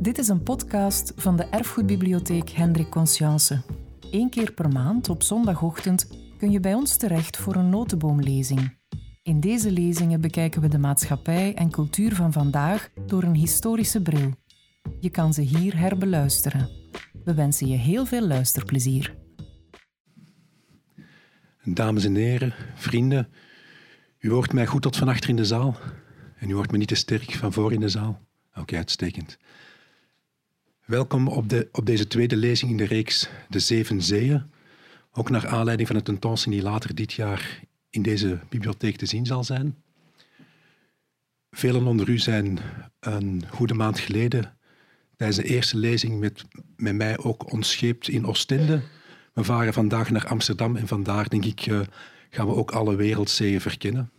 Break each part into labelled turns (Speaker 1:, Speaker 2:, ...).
Speaker 1: Dit is een podcast van de Erfgoedbibliotheek Hendrik Conscience. Eén keer per maand op zondagochtend kun je bij ons terecht voor een notenboomlezing. In deze lezingen bekijken we de maatschappij en cultuur van vandaag door een historische bril. Je kan ze hier herbeluisteren. We wensen je heel veel luisterplezier.
Speaker 2: Dames en heren, vrienden, u hoort mij goed tot van achter in de zaal en u hoort me niet te sterk van voor in de zaal. Oké, uitstekend. Welkom op, de, op deze tweede lezing in de reeks De Zeven Zeeën. Ook naar aanleiding van de tentoonstelling die later dit jaar in deze bibliotheek te zien zal zijn. Velen onder u zijn een goede maand geleden tijdens de eerste lezing met, met mij ook ontscheept in Oostende. We varen vandaag naar Amsterdam en vandaar, denk ik, uh, gaan we ook alle wereldzeeën verkennen.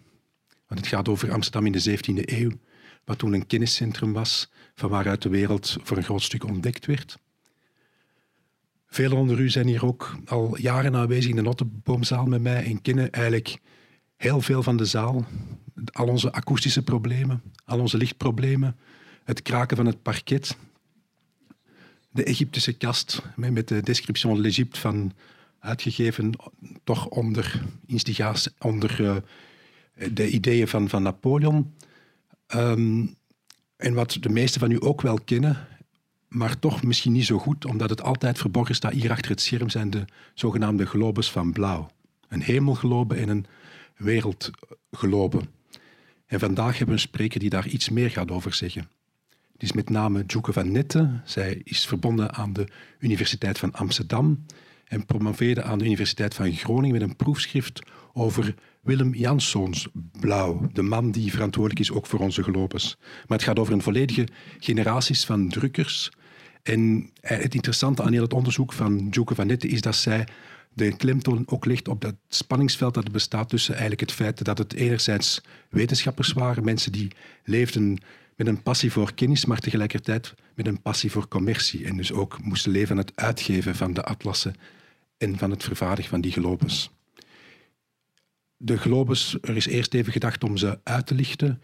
Speaker 2: Want het gaat over Amsterdam in de 17e eeuw, wat toen een kenniscentrum was van waaruit de wereld voor een groot stuk ontdekt werd. Velen onder u zijn hier ook al jaren aanwezig in de Notteboomzaal met mij en kennen eigenlijk heel veel van de zaal. Al onze akoestische problemen, al onze lichtproblemen, het kraken van het parket, de Egyptische kast met de description de l'Egypte van uitgegeven toch onder, onder uh, de ideeën van, van Napoleon. Um, en wat de meesten van u ook wel kennen, maar toch misschien niet zo goed, omdat het altijd verborgen staat hier achter het scherm, zijn de zogenaamde globes van blauw. Een hemelglobe en een wereldglobe. En vandaag hebben we een spreker die daar iets meer gaat over zeggen. Het is met name Djoeke van Nette. Zij is verbonden aan de Universiteit van Amsterdam en promoveerde aan de Universiteit van Groningen met een proefschrift over Willem Janssons Blauw, de man die verantwoordelijk is ook voor onze globes. Maar het gaat over een volledige generaties van drukkers. En eh, het interessante aan heel het onderzoek van Djoeke van Nette is dat zij de klemtoon ook legt op dat spanningsveld dat er bestaat tussen eigenlijk het feit dat het enerzijds wetenschappers waren, mensen die leefden met een passie voor kennis, maar tegelijkertijd met een passie voor commercie. En dus ook moesten leven aan het uitgeven van de atlassen en van het vervaardigen van die globes. De globes, er is eerst even gedacht om ze uit te lichten.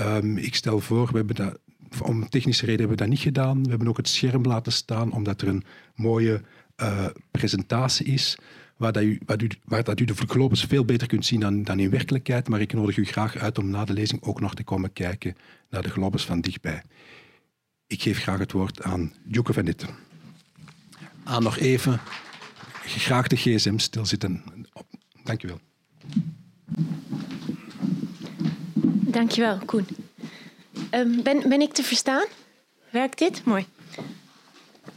Speaker 2: Um, ik stel voor, we hebben dat, om technische reden hebben we dat niet gedaan. We hebben ook het scherm laten staan, omdat er een mooie uh, presentatie is, waar, dat u, u, dat u de globes veel beter kunt zien dan, dan in werkelijkheid. Maar ik nodig u graag uit om na de lezing ook nog te komen kijken naar de globes van dichtbij. Ik geef graag het woord aan Joeke van Ditten. Aan nog even graag de gsm stilzitten. Dank u wel.
Speaker 3: Dankjewel, Koen. Um, ben, ben ik te verstaan? Werkt dit? Mooi.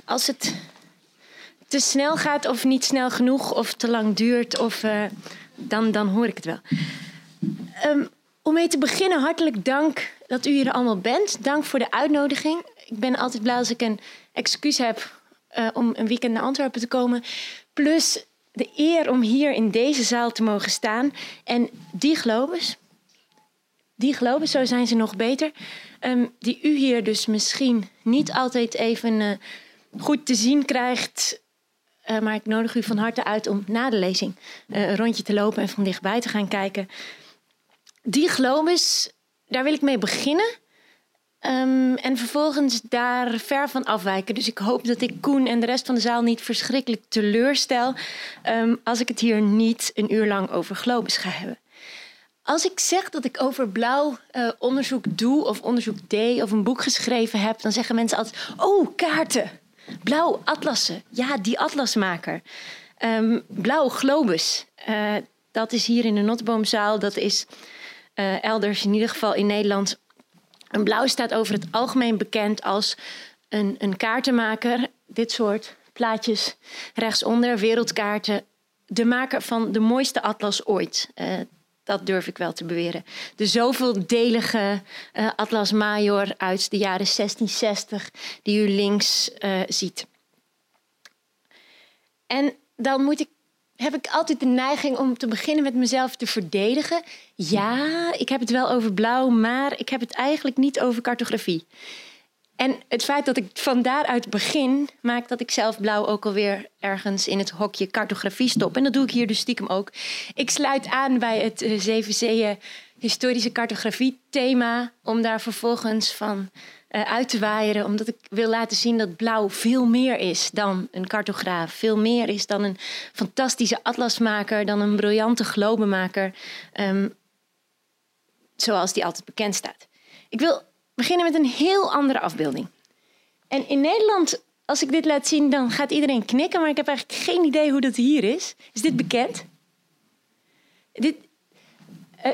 Speaker 3: Als het te snel gaat of niet snel genoeg of te lang duurt, of, uh, dan, dan hoor ik het wel. Um, om mee te beginnen, hartelijk dank dat u hier allemaal bent. Dank voor de uitnodiging. Ik ben altijd blij als ik een excuus heb uh, om een weekend naar Antwerpen te komen. Plus de eer om hier in deze zaal te mogen staan. En die globes, die globes, zo zijn ze nog beter, um, die u hier dus misschien niet altijd even uh, goed te zien krijgt. Uh, maar ik nodig u van harte uit om na de lezing uh, een rondje te lopen en van dichtbij te gaan kijken. Die globes, daar wil ik mee beginnen. Um, en vervolgens daar ver van afwijken. Dus ik hoop dat ik Koen en de rest van de zaal niet verschrikkelijk teleurstel. Um, als ik het hier niet een uur lang over globes ga hebben. Als ik zeg dat ik over blauw uh, onderzoek doe of onderzoek deed of een boek geschreven heb, dan zeggen mensen altijd: Oh, kaarten. Blauw atlassen. Ja, die atlasmaker. Um, blauw globus. Uh, dat is hier in de Notteboomzaal. Dat is uh, elders, in ieder geval in Nederland, een blauw staat over het algemeen bekend als een, een kaartenmaker. Dit soort plaatjes rechtsonder, wereldkaarten. De maker van de mooiste atlas ooit. Uh, dat durf ik wel te beweren. De zoveeldelige uh, Atlas Major uit de jaren 1660, die u links uh, ziet. En dan moet ik heb ik altijd de neiging om te beginnen met mezelf te verdedigen. Ja, ik heb het wel over blauw, maar ik heb het eigenlijk niet over cartografie. En het feit dat ik van daaruit begin, maakt dat ik zelf blauw ook alweer ergens in het hokje cartografie stop. En dat doe ik hier dus stiekem ook. Ik sluit aan bij het uh, Zeven Zeeën historische cartografie thema, om daar vervolgens van uh, uit te waaieren, omdat ik wil laten zien dat blauw veel meer is dan een cartograaf, veel meer is dan een fantastische atlasmaker, dan een briljante globemaker, um, zoals die altijd bekend staat. Ik wil beginnen met een heel andere afbeelding. En in Nederland, als ik dit laat zien, dan gaat iedereen knikken, maar ik heb eigenlijk geen idee hoe dat hier is. Is dit bekend? Dit,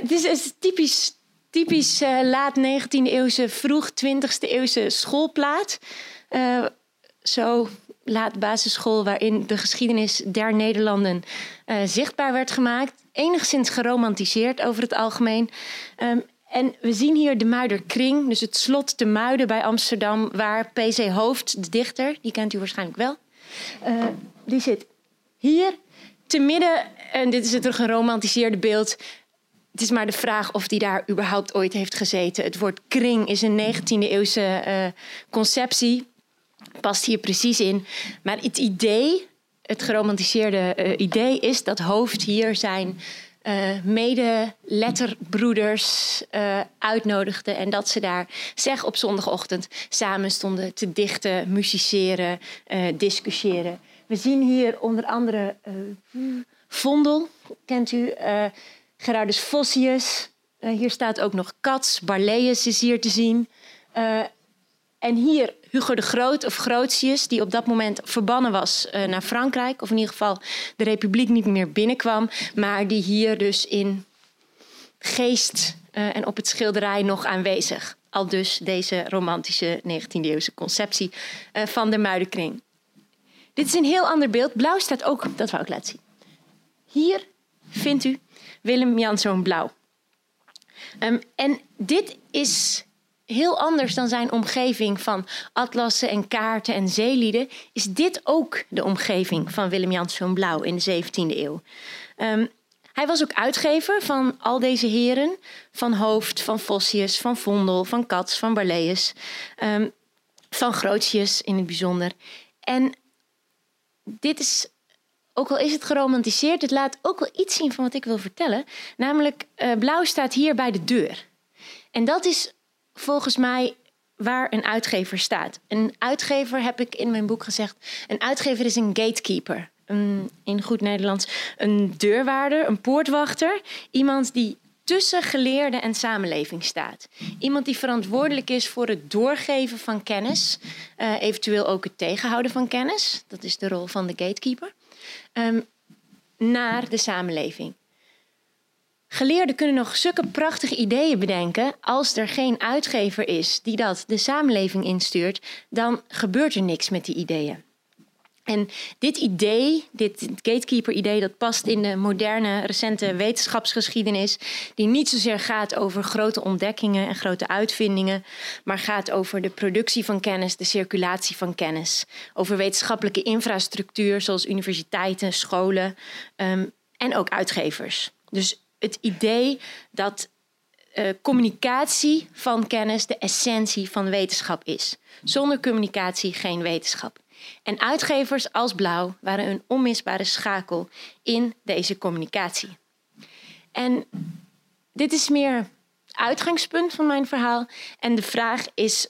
Speaker 3: dit is typisch typisch uh, laat 19e eeuwse, vroeg 20e eeuwse schoolplaat. Uh, zo laat basisschool waarin de geschiedenis der Nederlanden uh, zichtbaar werd gemaakt. Enigszins geromantiseerd over het algemeen. Um, en we zien hier de Muiderkring, dus het slot te Muiden bij Amsterdam, waar P.C. Hoofd, de dichter, die kent u waarschijnlijk wel, die zit hier te midden, en dit is het geromantiseerde beeld, het is maar de vraag of die daar überhaupt ooit heeft gezeten. Het woord kring is een 19e-eeuwse uh, conceptie. Past hier precies in. Maar het idee, het geromantiseerde uh, idee, is dat hoofd hier zijn uh, mede-letterbroeders uitnodigde. En dat ze daar, zeg op zondagochtend, samen stonden te dichten, musiceren, discussiëren. We zien hier onder andere Vondel, kent u? Gerardus Vossius. Uh, hier staat ook nog Cats. Barleus is hier te zien. Uh, en hier Hugo de Groot of Grotius, die op dat moment verbannen was uh, naar Frankrijk. Of in ieder geval de republiek niet meer binnenkwam. Maar die hier dus in geest en op het schilderij nog aanwezig. Al dus deze romantische 19e-eeuwse conceptie van de Muidenkring. Dit is een heel ander beeld. Blauw staat ook, dat wou ik laten zien. Hier vindt u Willem Janszoon Blauw. Um, en dit is heel anders dan zijn omgeving van atlassen en kaarten en zeelieden, is dit ook de omgeving van Willem Janszoon Blauw in de 17e eeuw. Um, hij was ook uitgever van al deze heren, van Hoofd, van Vossius, van Vondel, van Cats, van Barleus, um, van Grootjes in het bijzonder. En dit is ook al is het geromantiseerd, het laat ook wel iets zien van wat ik wil vertellen. Namelijk, uh, blauw staat hier bij de deur. En dat is volgens mij waar een uitgever staat. Een uitgever, heb ik in mijn boek gezegd, een uitgever is een gatekeeper. Een, in goed Nederlands een deurwaarder, een poortwachter. Iemand die tussen geleerde en samenleving staat. Iemand die verantwoordelijk is voor het doorgeven van kennis, uh, eventueel ook het tegenhouden van kennis. Dat is de rol van de gatekeeper um, naar de samenleving. Geleerden kunnen nog zulke prachtige ideeën bedenken. Als er geen uitgever is die dat de samenleving instuurt, dan gebeurt er niks met die ideeën. En dit idee, dit gatekeeper-idee, dat past in de moderne, recente wetenschapsgeschiedenis, die niet zozeer gaat over grote ontdekkingen en grote uitvindingen, maar gaat over de productie van kennis, de circulatie van kennis, over wetenschappelijke infrastructuur zoals universiteiten, scholen um, en ook uitgevers. Dus het idee dat uh, communicatie van kennis de essentie van wetenschap is. Zonder communicatie geen wetenschap. En uitgevers als Blauw waren een onmisbare schakel in deze communicatie. En dit is meer uitgangspunt van mijn verhaal. En de vraag is: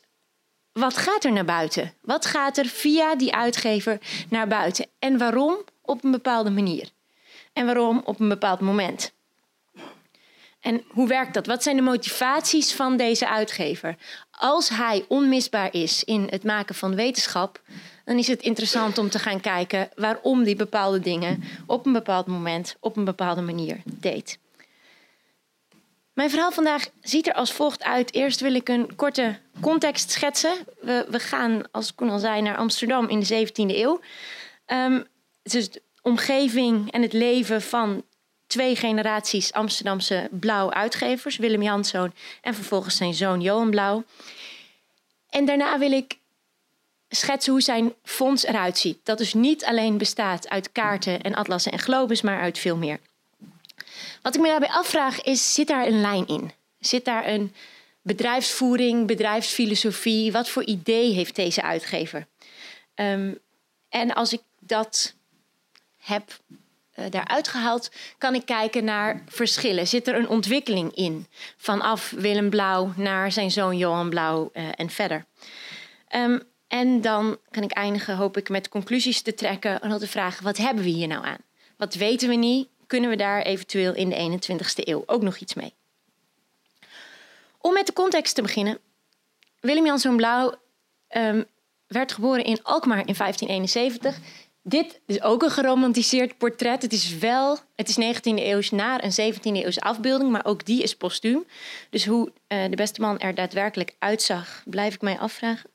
Speaker 3: wat gaat er naar buiten? Wat gaat er via die uitgever naar buiten? En waarom op een bepaalde manier? En waarom op een bepaald moment? En hoe werkt dat? Wat zijn de motivaties van deze uitgever? Als hij onmisbaar is in het maken van wetenschap, dan is het interessant om te gaan kijken waarom die bepaalde dingen op een bepaald moment op een bepaalde manier deed. Mijn verhaal vandaag ziet er als volgt uit. Eerst wil ik een korte context schetsen. We, gaan, als Koen al zei, naar Amsterdam in de 17e eeuw. Um, is de omgeving en het leven van twee generaties Amsterdamse blauw uitgevers, Willem Janszoon en vervolgens zijn zoon Johan Blauw. En daarna wil ik schetsen hoe zijn fonds eruit ziet. Dat dus niet alleen bestaat uit kaarten en atlassen en globes, maar uit veel meer. Wat ik me daarbij afvraag is, zit daar een lijn in? Zit daar een bedrijfsvoering, bedrijfsfilosofie. Wat voor idee heeft deze uitgever? Um, en als ik dat heb uh, daaruit gehaald, kan ik kijken naar verschillen. Zit er een ontwikkeling in? Vanaf Willem Blauw naar zijn zoon Johan Blauw uh, en verder. Um, en dan kan ik eindigen, hoop ik, met conclusies te trekken en te vragen: wat hebben we hier nou aan? Wat weten we niet? Kunnen we daar eventueel in de 21ste eeuw ook nog iets mee? Om met de context te beginnen. Willem Janszoon Blauw um, werd geboren in Alkmaar in 1571. Dit is ook een geromantiseerd portret. Het is wel, het is 19e eeuws naar een 17e eeuwse afbeelding, maar ook die is postuum. Dus hoe uh, de beste man er daadwerkelijk uitzag, blijf ik mij afvragen.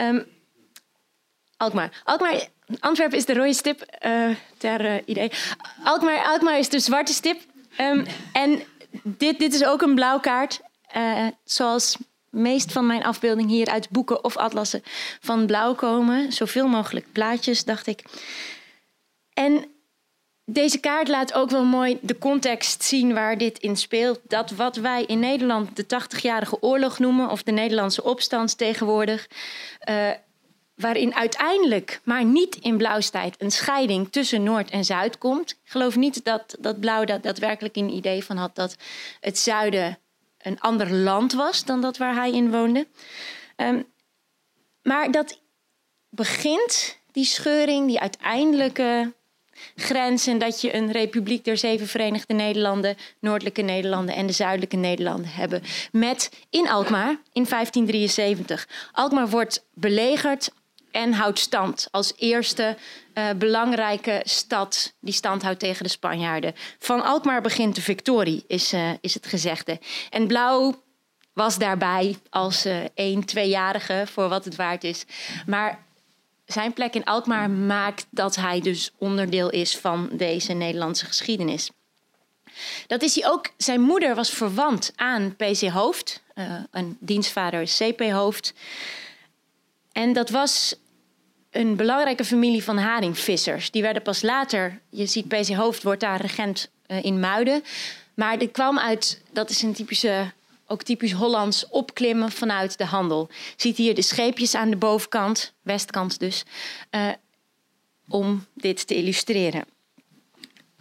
Speaker 3: Um, Alkmaar. Alkmaar. Antwerpen is de rode stip uh, ter uh, idee. Alkmaar, Alkmaar is de zwarte stip. Um, en dit, dit is ook een blauw kaart. Uh, zoals meest van mijn afbeelding hier uit boeken of atlassen van blauw komen. Zoveel mogelijk plaatjes, dacht ik. En deze kaart laat ook wel mooi de context zien waar dit in speelt. Dat wat wij in Nederland de 80-jarige oorlog noemen, of de Nederlandse opstand tegenwoordig, uh, waarin uiteindelijk, maar niet in Blauwstijd, een scheiding tussen Noord en Zuid komt. Ik geloof niet dat, dat Blauw dat daadwerkelijk een idee van had dat het zuiden een ander land was dan dat waar hij in woonde. Um, maar dat begint, die scheuring, die uiteindelijke grens... en dat je een republiek der zeven Verenigde Nederlanden... Noordelijke Nederlanden en de Zuidelijke Nederlanden hebben... met in Alkmaar in 1573. Alkmaar wordt belegerd en houdt stand als eerste uh, belangrijke stad die stand houdt tegen de Spanjaarden. Van Alkmaar begint de victorie, is, uh, is het gezegde. En Blauw was daarbij als uh, een, tweejarige, voor wat het waard is. Maar zijn plek in Alkmaar maakt dat hij dus onderdeel is van deze Nederlandse geschiedenis. Dat is hij ook. Zijn moeder was verwant aan PC Hoofd, een dienstvader CP Hoofd. En dat was een belangrijke familie van haringvissers. Die werden pas later, je ziet PC Hoofd wordt daar regent uh, in Muiden. Maar dit kwam uit, dat is een typische, ook typisch Hollands opklimmen vanuit de handel. Ziet hier de scheepjes aan de bovenkant, westkant dus, uh, om dit te illustreren.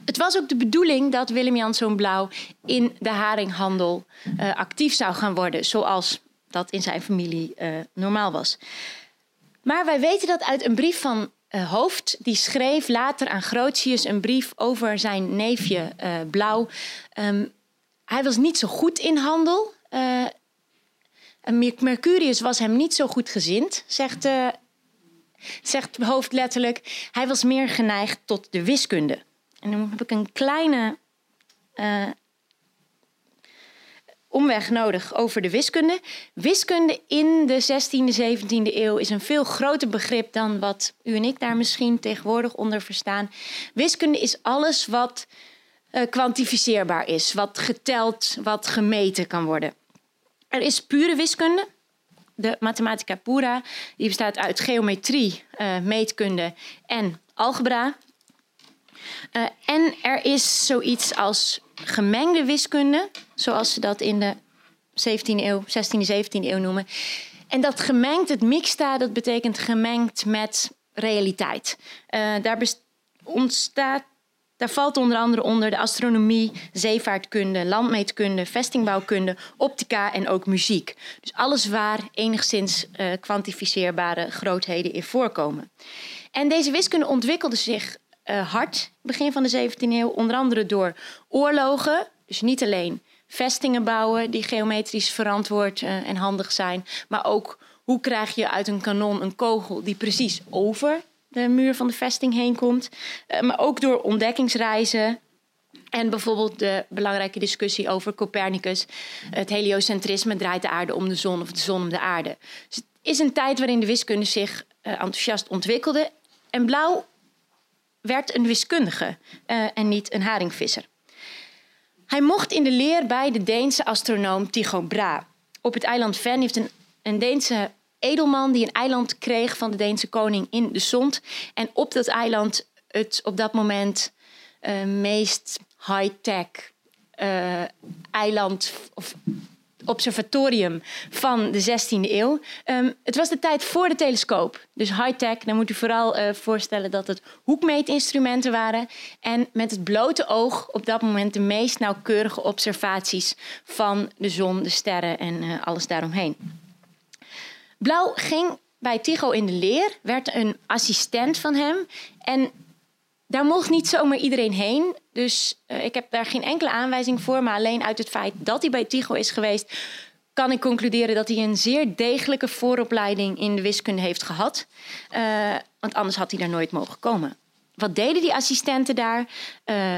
Speaker 3: Het was ook de bedoeling dat Willem Janszoon Blauw in de haringhandel uh, actief zou gaan worden, zoals dat in zijn familie normaal was. Maar wij weten dat uit een brief van uh, Hoofd. Die schreef later aan Grotius een brief over zijn neefje Blauw. Um, hij was niet zo goed in handel. Uh, Mercurius was hem niet zo goed gezind, zegt, zegt Hoofd letterlijk. Hij was meer geneigd tot de wiskunde. En dan heb ik een kleine omweg nodig over de wiskunde. Wiskunde in de 16e, 17e eeuw is een veel groter begrip dan wat u en ik daar misschien tegenwoordig onder verstaan. Wiskunde is alles wat uh, kwantificeerbaar is, wat geteld, wat gemeten kan worden. Er is pure wiskunde, de mathematica pura, die bestaat uit geometrie, uh, meetkunde en algebra. Uh, en er is zoiets als gemengde wiskunde, zoals ze dat in de 17e eeuw, 16e, 17e eeuw noemen. En dat gemengd, het mixta, dat betekent gemengd met realiteit. Uh, daar ontstaat daar valt onder andere onder de astronomie, zeevaartkunde, landmeetkunde, vestingbouwkunde, optica en ook muziek. Dus alles waar enigszins uh, kwantificeerbare grootheden in voorkomen. En deze wiskunde ontwikkelde zich uh, hard begin van de 17e eeuw, onder andere door oorlogen. Dus niet alleen vestingen bouwen die geometrisch verantwoord uh, en handig zijn, maar ook hoe krijg je uit een kanon een kogel die precies over de muur van de vesting heen komt. Uh, maar ook door ontdekkingsreizen. En bijvoorbeeld de belangrijke discussie over Copernicus. Het heliocentrisme draait de aarde om de zon of de zon om de aarde. Dus het is een tijd waarin de wiskunde zich uh, enthousiast ontwikkelde. En Blauw werd een wiskundige uh, en niet een haringvisser. Hij mocht in de leer bij de Deense astronoom Tycho Brahe. Op het eiland Ven heeft een, een Deense edelman die een eiland kreeg van de Deense koning in de Zond. En op dat eiland het op dat moment uh, meest high-tech uh, eiland of observatorium van de 16e eeuw. Ehm, het was de tijd voor de telescoop. Dus high-tech. Dan moet u vooral uh, voorstellen dat het hoekmeetinstrumenten waren. En met het blote oog op dat moment de meest nauwkeurige observaties van de zon, de sterren en alles daaromheen. Blauw ging bij Tycho in de leer, werd een assistent van hem. En daar mocht niet zomaar iedereen heen. Dus uh, ik heb daar geen enkele aanwijzing voor. Maar alleen uit het feit dat hij bij Tycho is geweest, kan ik concluderen dat hij een zeer degelijke vooropleiding in de wiskunde heeft gehad. Uh, want anders had hij daar nooit mogen komen. Wat deden die assistenten daar? Uh,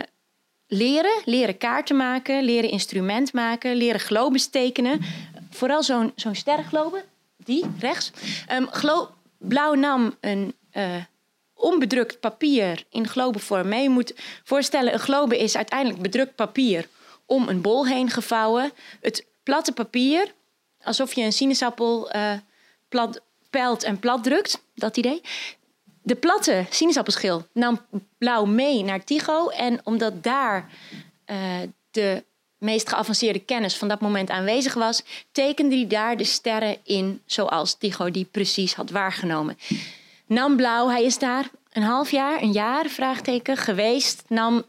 Speaker 3: leren, leren kaarten maken, leren instrument maken, leren globes tekenen. Vooral zo'n zo'n sterrenglobe, die rechts. Um, Blauw nam een onbedrukt papier in globevorm mee. Je moet voorstellen, een globe is uiteindelijk bedrukt papier om een bol heen gevouwen. Het platte papier, alsof je een sinaasappel uh, plat, pelt en plat drukt, dat idee. De platte sinaasappelschil nam Blauw mee naar Tycho. En omdat daar uh, de meest geavanceerde kennis van dat moment aanwezig was, tekende hij daar de sterren in zoals Tycho die precies had waargenomen. Nam Blauw, hij is daar een half jaar, een jaar, vraagteken, geweest. Nam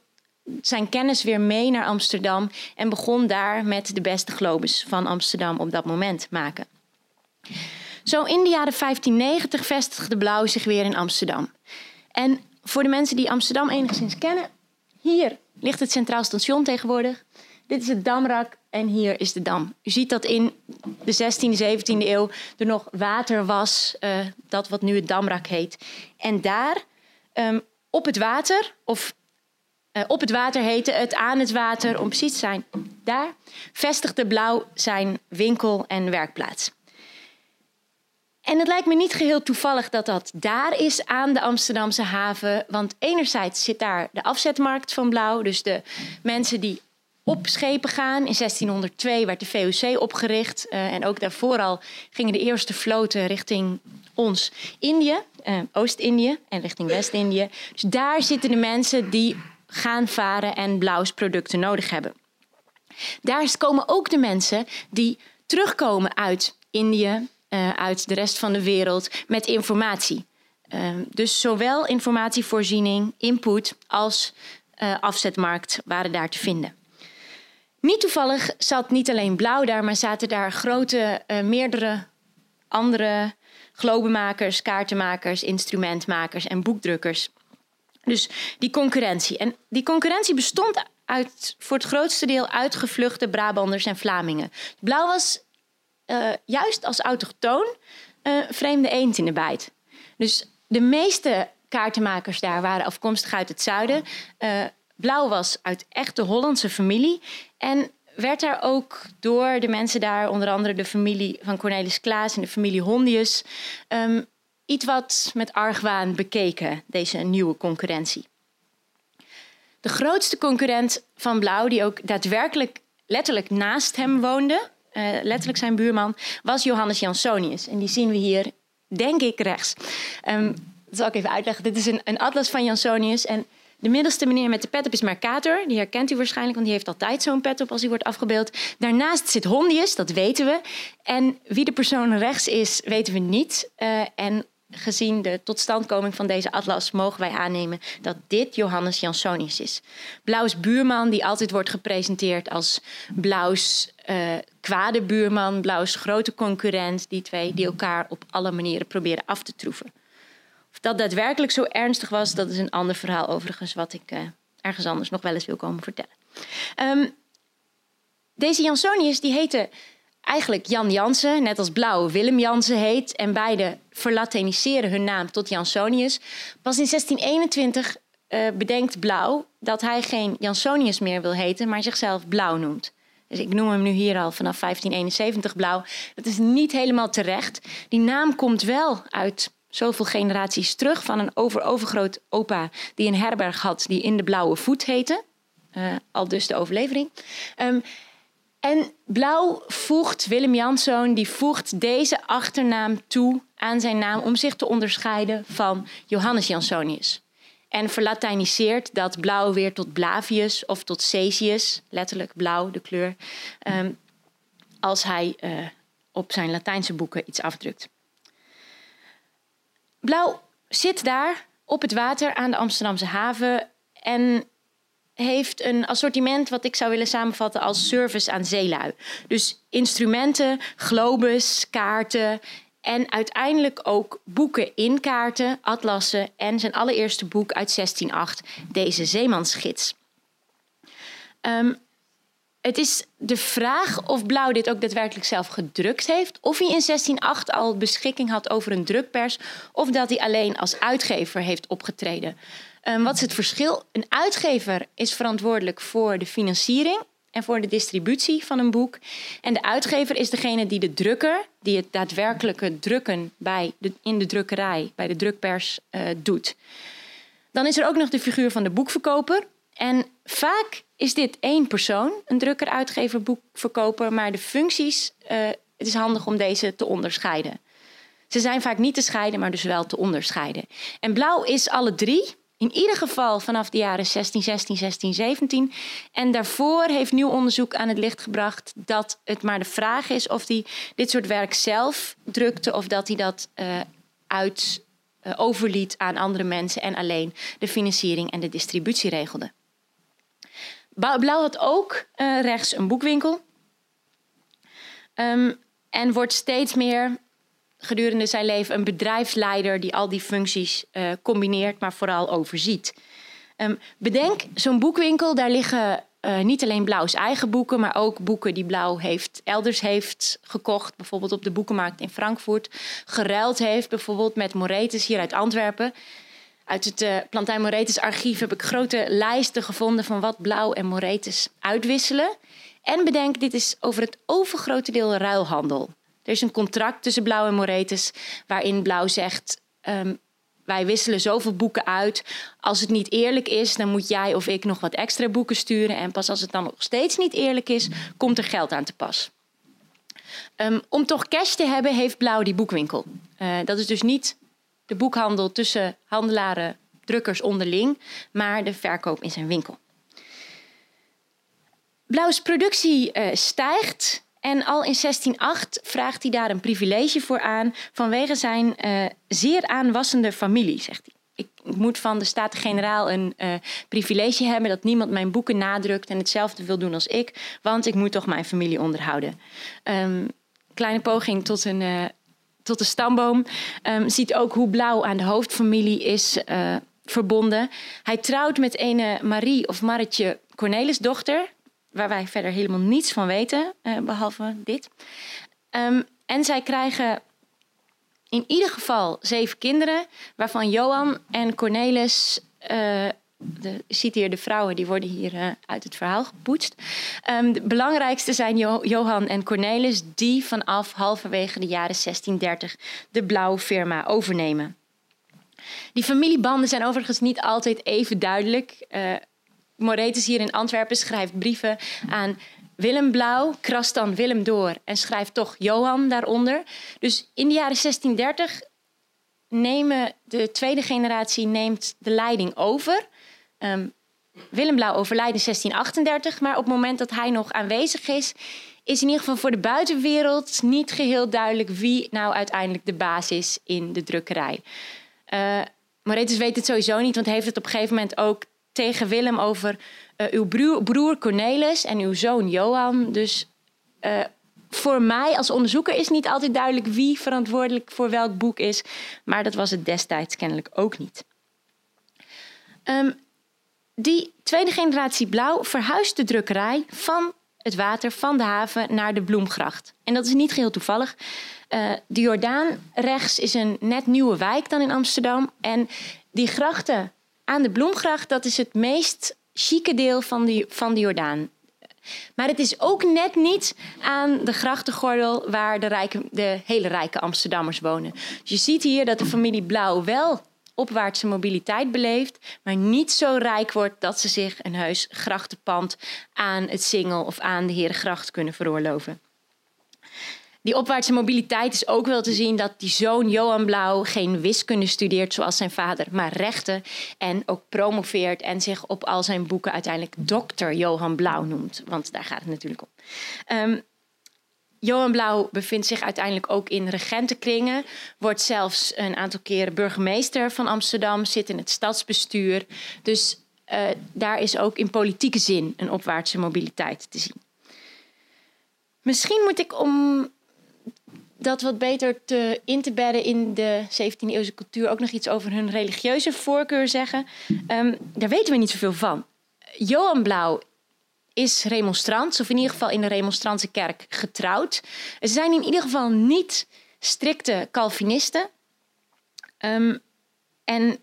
Speaker 3: zijn kennis weer mee naar Amsterdam en begon daar met de beste globes van Amsterdam op dat moment maken. Zo in de jaren 1590 vestigde Blauw zich weer in Amsterdam. En voor de mensen die Amsterdam enigszins kennen, hier ligt het Centraal Station tegenwoordig. Dit is het Damrak en hier is de Dam. U ziet dat in de 16e, 17e eeuw er nog water was, uh, dat wat nu het Damrak heet. En daar um, op het water, of uh, op het water heette het, aan het water, om precies te zijn, daar vestigde Blauw zijn winkel en werkplaats. En het lijkt me niet geheel toevallig dat dat daar is aan de Amsterdamse haven. Want enerzijds zit daar de afzetmarkt van Blauw. Dus de mensen die op schepen gaan. In 1602 werd de VOC opgericht. Uh, en ook daarvoor al gingen de eerste vloten richting ons Indië, uh, Oost-Indië en richting West-Indië. Dus daar zitten de mensen die gaan varen en blauwsproducten nodig hebben. Daar komen ook de mensen die terugkomen uit Indië, uh, uit de rest van de wereld met informatie. Uh, dus zowel informatievoorziening, input als afzetmarkt waren daar te vinden. Niet toevallig zat niet alleen Blauw daar, maar zaten daar grote, uh, meerdere andere globemakers, kaartenmakers, instrumentmakers en boekdrukkers. Dus die concurrentie. En die concurrentie bestond uit, voor het grootste deel uit gevluchte Brabanders en Vlamingen. Blauw was uh, juist als autochtoon uh, vreemde eend in de bijt. Dus de meeste kaartenmakers daar waren afkomstig uit het zuiden. Uh, Blauw was uit echte Hollandse familie. En werd daar ook door de mensen daar, onder andere de familie van Cornelis Klaas en de familie Hondius, um, iets wat met argwaan bekeken, deze nieuwe concurrentie. De grootste concurrent van Blauw, die ook daadwerkelijk letterlijk naast hem woonde, uh, letterlijk zijn buurman, was Johannes Jansonius. En die zien we hier, denk ik, rechts. Dat zal ik even uitleggen. Dit is een, atlas van Jansonius. En de middelste meneer met de pet op is Mercator. Die herkent u waarschijnlijk, want die heeft altijd zo'n pet op als hij wordt afgebeeld. Daarnaast zit Hondius, dat weten we. En wie de persoon rechts is, weten we niet. Uh, en gezien de totstandkoming van deze atlas mogen wij aannemen dat dit Johannes Jansonius is. Blauws buurman, die altijd wordt gepresenteerd als Blauws uh, kwade buurman, Blauws grote concurrent. Die twee die elkaar op alle manieren proberen af te troeven. Dat daadwerkelijk zo ernstig was, dat is een ander verhaal overigens, wat ik uh, ergens anders nog wel eens wil komen vertellen. Um, deze Jansonius die heette eigenlijk Jan Jansen, net als Blauw Willem Jansen heet. En beide verlatiniseren hun naam tot Jansonius. Pas in 1621 uh, bedenkt Blauw dat hij geen Jansonius meer wil heten, maar zichzelf Blauw noemt. Dus ik noem hem nu hier al vanaf 1571 Blauw. Dat is niet helemaal terecht. Die naam komt wel uit zoveel generaties terug van een over-overgroot opa die een herberg had die in de Blauwe Voet heette. Uh, al dus de overlevering. Um, en Blauw voegt, Willem Janszoon, die voegt deze achternaam toe aan zijn naam om zich te onderscheiden van Johannes Jansonius. En verlatiniseert dat blauw weer tot Blavius of tot Cesius, letterlijk blauw, de kleur. Um, als hij op zijn Latijnse boeken iets afdrukt. Blauw zit daar op het water aan de Amsterdamse haven en heeft een assortiment wat ik zou willen samenvatten als service aan zeelui. Dus instrumenten, globes, kaarten en uiteindelijk ook boeken in kaarten, atlassen en zijn allereerste boek uit 1608, deze zeemansgids. Um, het is de vraag of Blauw dit ook daadwerkelijk zelf gedrukt heeft, of hij in 1608 al beschikking had over een drukpers, of dat hij alleen als uitgever heeft opgetreden. Um, wat is het verschil? Een uitgever is verantwoordelijk voor de financiering en voor de distributie van een boek. En de uitgever is degene die de drukker, die het daadwerkelijke drukken bij de, in de drukkerij, bij de drukpers, uh, doet. Dan is er ook nog de figuur van de boekverkoper. En vaak is dit één persoon, een drukker, uitgever, boekverkoper, maar de functies, uh, het is handig om deze te onderscheiden. Ze zijn vaak niet te scheiden, maar dus wel te onderscheiden. En blauw is alle drie, in ieder geval vanaf de jaren 1616, 1617. En daarvoor heeft nieuw onderzoek aan het licht gebracht dat het maar de vraag is of hij dit soort werk zelf drukte of dat hij dat uh, uit uh, overliet aan andere mensen en alleen de financiering en de distributie regelde. Blauw had ook uh, rechts een boekwinkel. Um, en wordt steeds meer gedurende zijn leven een bedrijfsleider die al die functies uh, combineert, maar vooral overziet. Um, bedenk, zo'n boekwinkel, daar liggen uh, niet alleen Blauws eigen boeken, maar ook boeken die Blauw heeft, elders heeft gekocht. Bijvoorbeeld op de boekenmarkt in Frankfurt. Geruild heeft bijvoorbeeld met Moretus hier uit Antwerpen. Uit het uh, Plantijn Moretus archief heb ik grote lijsten gevonden van wat Blauw en Moretus uitwisselen. En bedenk, dit is over het overgrote deel ruilhandel. Er is een contract tussen Blauw en Moretus waarin Blauw zegt... Um, wij wisselen zoveel boeken uit. Als het niet eerlijk is, dan moet jij of ik nog wat extra boeken sturen. En pas als het dan nog steeds niet eerlijk is, komt er geld aan te pas. Um, om toch cash te hebben, heeft Blauw die boekwinkel. Uh, dat is dus niet de boekhandel tussen handelaren, drukkers onderling, maar de verkoop in zijn winkel. Blauws productie uh, stijgt en al in 1608 vraagt hij daar een privilege voor aan vanwege zijn uh, zeer aanwassende familie, zegt hij. Ik moet van de Staten-Generaal een uh, privilege hebben dat niemand mijn boeken nadrukt en hetzelfde wil doen als ik, want ik moet toch mijn familie onderhouden. Um, kleine poging tot een, tot de stamboom. Um, ziet ook hoe blauw aan de hoofdfamilie is uh, verbonden. Hij trouwt met een Marie of Marretje Cornelis dochter, waar wij verder helemaal niets van weten, uh, behalve dit. Um, en zij krijgen in ieder geval zeven kinderen, waarvan Johan en Cornelis uh, de, ziet hier de vrouwen, die worden hier uh, uit het verhaal gepoetst. Um, de belangrijkste zijn jo Johan en Cornelis, die vanaf halverwege de jaren 1630 de blauwe firma overnemen. Die familiebanden zijn overigens niet altijd even duidelijk. Uh, Moretus hier in Antwerpen schrijft brieven aan Willem Blauw, krast dan Willem door en schrijft toch Johan daaronder. Dus in de jaren 1630 nemen de tweede generatie neemt de leiding over. Um, Willem Blauw overlijdt in 1638, maar op het moment dat hij nog aanwezig is, is in ieder geval voor de buitenwereld niet geheel duidelijk wie nou uiteindelijk de baas is in de drukkerij. Uh, Moretus weet het sowieso niet, want hij heeft het op een gegeven moment ook tegen Willem over uh, uw broer, Cornelis en uw zoon Johan. Dus uh, voor mij als onderzoeker is niet altijd duidelijk wie verantwoordelijk voor welk boek is, maar dat was het destijds kennelijk ook niet. Um, die tweede generatie blauw verhuist de drukkerij van het water van de haven naar de Bloemgracht. En dat is niet geheel toevallig. Uh, de Jordaan rechts is een net nieuwe wijk dan in Amsterdam. En die grachten aan de Bloemgracht, dat is het meest chique deel van de, van de Jordaan. Maar het is ook net niet aan de grachtengordel waar de, rijke, de hele rijke Amsterdammers wonen. Dus je ziet hier dat de familie Blauw wel opwaartse mobiliteit beleeft, maar niet zo rijk wordt dat ze zich een heus grachtenpand aan het Singel of aan de Herengracht kunnen veroorloven. Die opwaartse mobiliteit is ook wel te zien dat die zoon Johan Blauw geen wiskunde studeert zoals zijn vader, maar rechten en ook promoveert en zich op al zijn boeken uiteindelijk dokter Johan Blauw noemt. Want daar gaat het natuurlijk om. Um, Johan Blauw bevindt zich uiteindelijk ook in regentenkringen. Wordt zelfs een aantal keren burgemeester van Amsterdam. Zit in het stadsbestuur. Dus uh, daar is ook in politieke zin een opwaartse mobiliteit te zien. Misschien moet ik om dat wat beter te, in te bedden in de 17e-eeuwse cultuur ook nog iets over hun religieuze voorkeur zeggen. Um, daar weten we niet zoveel van. Johan Blauw is remonstrant, of in ieder geval in de remonstrantse kerk getrouwd. Ze zijn in ieder geval niet strikte Calvinisten. Um, en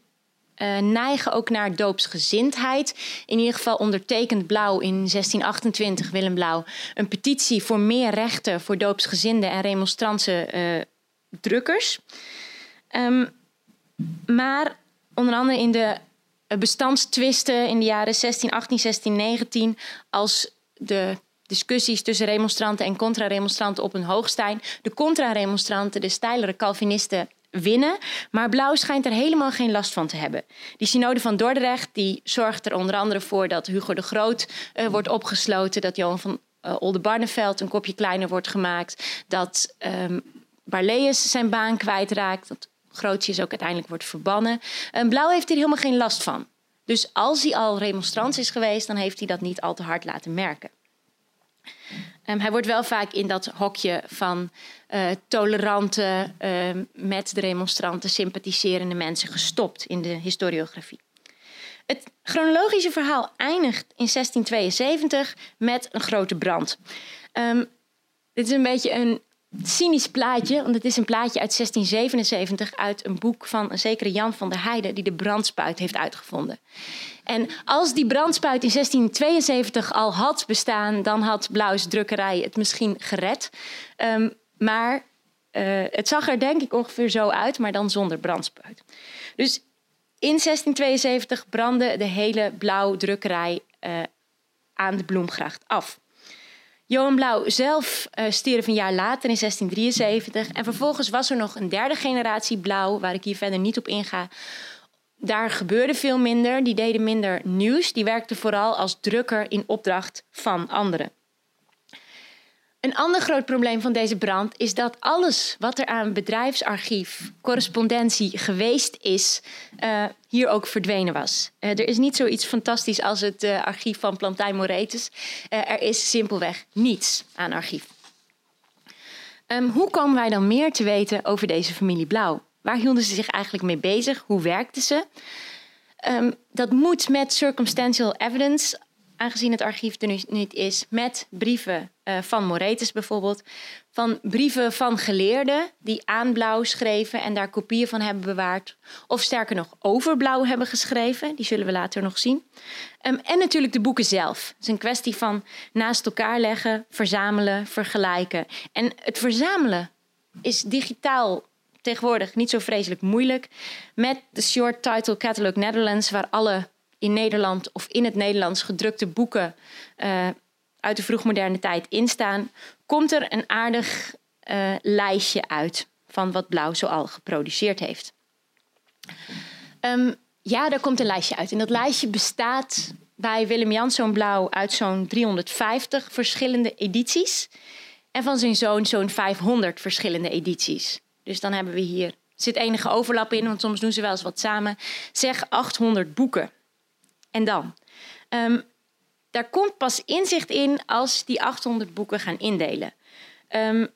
Speaker 3: uh, neigen ook naar doopsgezindheid. In ieder geval ondertekent Blauw in 1628, Willem Blauw, een petitie voor meer rechten voor doopsgezinden en remonstrantse uh, drukkers. Um, maar onder andere in de bestandstwisten in de jaren 1618, 1619, als de discussies tussen remonstranten en contra-remonstranten op een hoogstijn. De contra-remonstranten, de steilere Calvinisten, winnen. Maar Blauw schijnt er helemaal geen last van te hebben. Die synode van Dordrecht die zorgt er onder andere voor dat Hugo de Groot uh, wordt opgesloten. Dat Johan van uh, een kopje kleiner wordt gemaakt. Dat um, Barleus zijn baan kwijtraakt. Grootjes ook uiteindelijk wordt verbannen. Um, Blauw heeft hier helemaal geen last van. Dus als hij al remonstrant is geweest, dan heeft hij dat niet al te hard laten merken. Um, hij wordt wel vaak in dat hokje van uh, tolerante, uh, met de remonstranten sympathiserende mensen gestopt in de historiografie. Het chronologische verhaal eindigt in 1672 met een grote brand. Um, dit is een beetje een cynisch plaatje, want het is een plaatje uit 1677 uit een boek van een zekere Jan van der Heijden die de brandspuit heeft uitgevonden. En als die brandspuit in 1672 al had bestaan, dan had Blauws drukkerij het misschien gered. Um, maar uh, het zag er denk ik ongeveer zo uit, maar dan zonder brandspuit. Dus in 1672 brandde de hele blauwdrukkerij uh, aan de Bloemgracht af. Johan Blauw zelf uh, stierf een jaar later in 1673. En vervolgens was er nog een derde generatie Blauw, waar ik hier verder niet op inga. Daar gebeurde veel minder. Die deden minder nieuws. Die werkten vooral als drukker in opdracht van anderen. Een ander groot probleem van deze brand is dat alles wat er aan bedrijfsarchief, correspondentie geweest is, uh, hier ook verdwenen was. Uh, er is niet zoiets fantastisch als het uh, archief van Plantijn Moretus. er is simpelweg niets aan archief. Um, hoe komen wij dan meer te weten over deze familie Blauw? Waar hielden ze zich eigenlijk mee bezig? Hoe werkten ze? Um, dat moet met circumstantial evidence aangezien het archief er nu niet is, met brieven uh, van Moretus bijvoorbeeld. Van brieven van geleerden die aan blauw schreven en daar kopieën van hebben bewaard. Of sterker nog, over blauw hebben geschreven. Die zullen we later nog zien. Um, en natuurlijk de boeken zelf. Het is een kwestie van naast elkaar leggen, verzamelen, vergelijken. En het verzamelen is digitaal tegenwoordig niet zo vreselijk moeilijk. Met de Short Title Catalog Netherlands, waar alle in Nederland of in het Nederlands gedrukte boeken uh, uit de vroegmoderne tijd instaan, komt er een aardig uh, lijstje uit van wat Blauw zoal geproduceerd heeft. Um, ja, daar komt een lijstje uit. En dat lijstje bestaat bij Willem Janszoon Blauw uit zo'n 350 verschillende edities. En van zijn zoon zo'n 500 verschillende edities. Dus dan hebben we hier, er zit enige overlap in, want soms doen ze wel eens wat samen. Zeg 800 boeken. En dan? Um, daar komt pas inzicht in als die 800 boeken gaan indelen. Um,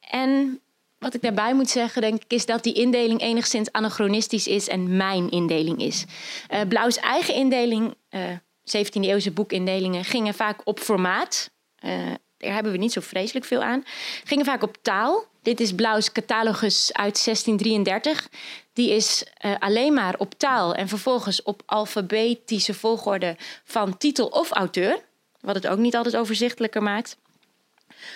Speaker 3: en wat ik daarbij moet zeggen, denk ik, is dat die indeling enigszins anachronistisch is en mijn indeling is. Uh, Blauws eigen indeling, uh, 17e-eeuwse boekindelingen, gingen vaak op formaat. Uh, daar hebben we niet zo vreselijk veel aan. Gingen vaak op taal. Dit is Blauws catalogus uit 1633 die is uh, alleen maar op taal en vervolgens op alfabetische volgorde van titel of auteur, wat het ook niet altijd overzichtelijker maakt.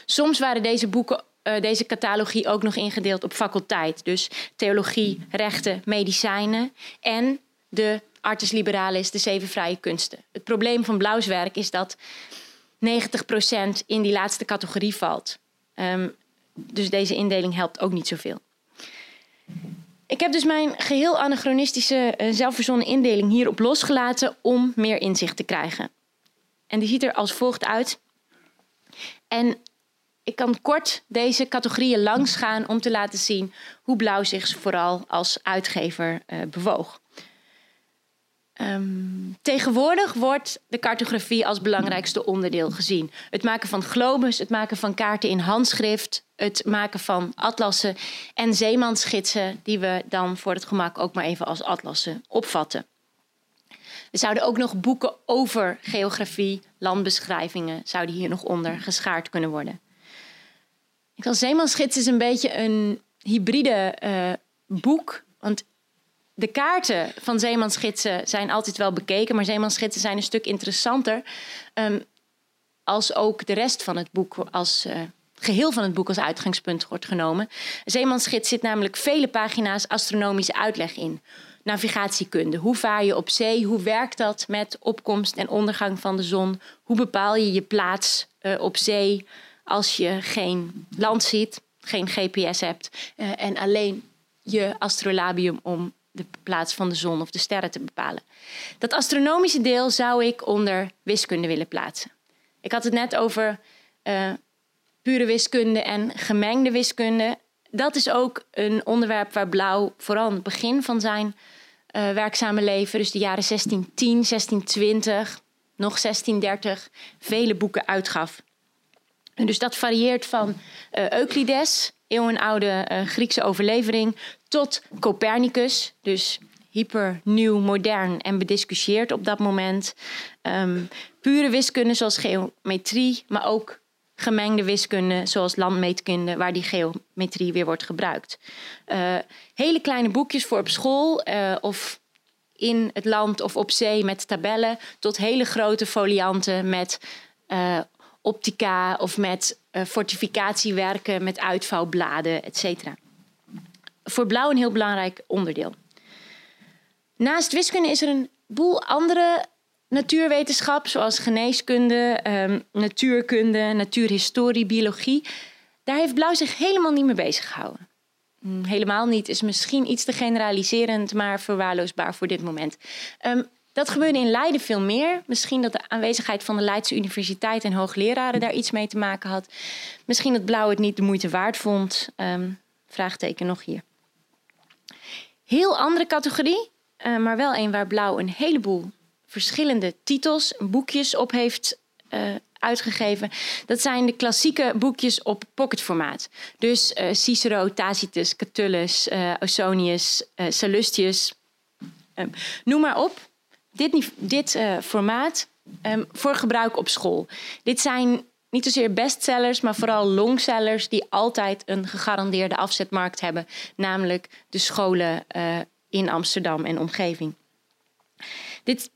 Speaker 3: Soms waren deze boeken, uh, deze catalogie ook nog ingedeeld op faculteit, dus theologie, rechten, medicijnen en de artis liberalis, de zeven vrije kunsten. Het probleem van Blauws werk is dat 90% in die laatste categorie valt. Um, dus deze indeling helpt ook niet zoveel. Ik heb dus mijn geheel anachronistische uh, zelfverzonnen indeling hierop losgelaten om meer inzicht te krijgen. En die ziet er als volgt uit. En ik kan kort deze categorieën langs gaan om te laten zien hoe Blauw zich vooral als uitgever uh, bewoog. Um, tegenwoordig wordt de cartografie als belangrijkste onderdeel gezien. Het maken van globus, het maken van kaarten in handschrift, het maken van atlassen en zeemansgidsen, die we dan voor het gemak ook maar even als atlassen opvatten. Er zouden ook nog boeken over geografie, landbeschrijvingen, zouden hier nog onder geschaard kunnen worden. Ik zal Zeemansgids is een beetje een hybride uh, boek. Want de kaarten van zeemansgidsen zijn altijd wel bekeken, maar zeemansgidsen zijn een stuk interessanter. Um, als ook de rest van het boek als uh, geheel van het boek als uitgangspunt wordt genomen. Zeemansgids zit namelijk vele pagina's astronomische uitleg in. Navigatiekunde. Hoe vaar je op zee? Hoe werkt dat met opkomst en ondergang van de zon? Hoe bepaal je je plaats uh, op zee als je geen land ziet, geen GPS hebt uh, en alleen je astrolabium om de plaats van de zon of de sterren te bepalen. Dat astronomische deel zou ik onder wiskunde willen plaatsen. Ik had het net over uh, pure wiskunde en gemengde wiskunde. Dat is ook een onderwerp waar Blauw vooral aan het begin van zijn uh, werkzame leven, dus de jaren 1610, 1620, nog 1630, vele boeken uitgaf. En dus dat varieert van uh, Euclides, eeuwenoude uh, Griekse overlevering, tot Copernicus, dus hyper nieuw, modern en bediscussieerd op dat moment. Um, pure wiskunde zoals geometrie, maar ook gemengde wiskunde zoals landmeetkunde, waar die geometrie weer wordt gebruikt. Uh, hele kleine boekjes voor op school uh, of in het land of op zee met tabellen, tot hele grote folianten met optica of met fortificatiewerken, met uitvouwbladen, et cetera voor Blauw een heel belangrijk onderdeel. Naast wiskunde is er een boel andere natuurwetenschap, zoals geneeskunde, um, natuurkunde, natuurhistorie, biologie. Daar heeft Blauw zich helemaal niet mee bezig gehouden. Mm, helemaal niet is misschien iets te generaliserend, maar verwaarloosbaar voor dit moment. Um, dat gebeurde in Leiden veel meer. Misschien dat de aanwezigheid van de Leidse Universiteit en hoogleraren daar iets mee te maken had. Misschien dat Blauw het niet de moeite waard vond. Um, vraagteken nog hier. Heel andere categorie, uh, maar wel een waar Blauw een heleboel verschillende titels, boekjes op heeft uh, uitgegeven. Dat zijn de klassieke boekjes op pocketformaat. Dus uh, Cicero, Tacitus, Catullus, Ausonius, Sallustius. Um, noem maar op. Dit, dit formaat um, voor gebruik op school. Dit zijn niet zozeer bestsellers, maar vooral longsellers die altijd een gegarandeerde afzetmarkt hebben, namelijk de scholen uh, in Amsterdam en omgeving. Dit,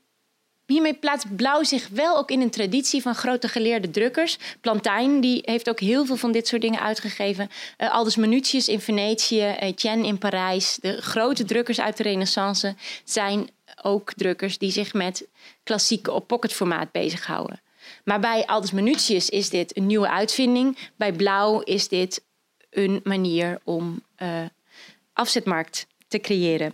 Speaker 3: hiermee plaatst Blauw zich wel ook in een traditie van grote geleerde drukkers. Plantijn die heeft ook heel veel van dit soort dingen uitgegeven. Uh, Aldus Manutius in Venetië, Etienne in Parijs. De grote drukkers uit de Renaissance zijn ook drukkers die zich met klassieke op pocketformaat bezighouden. Maar bij Aldus Manutius is dit een nieuwe uitvinding. Bij Blauw is dit een manier om uh, afzetmarkt te creëren.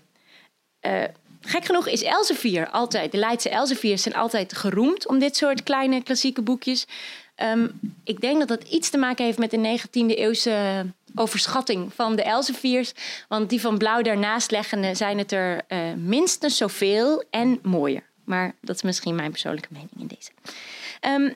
Speaker 3: Uh, gek genoeg is Elsevier altijd, de Leidse Elseviers zijn altijd geroemd om dit soort kleine klassieke boekjes. Um, ik denk dat dat iets te maken heeft met de 19e eeuwse overschatting van de Elseviers. Want die van Blauw daarnaast leggende zijn het er uh, minstens zoveel en mooier. Maar dat is misschien mijn persoonlijke mening in deze. Um,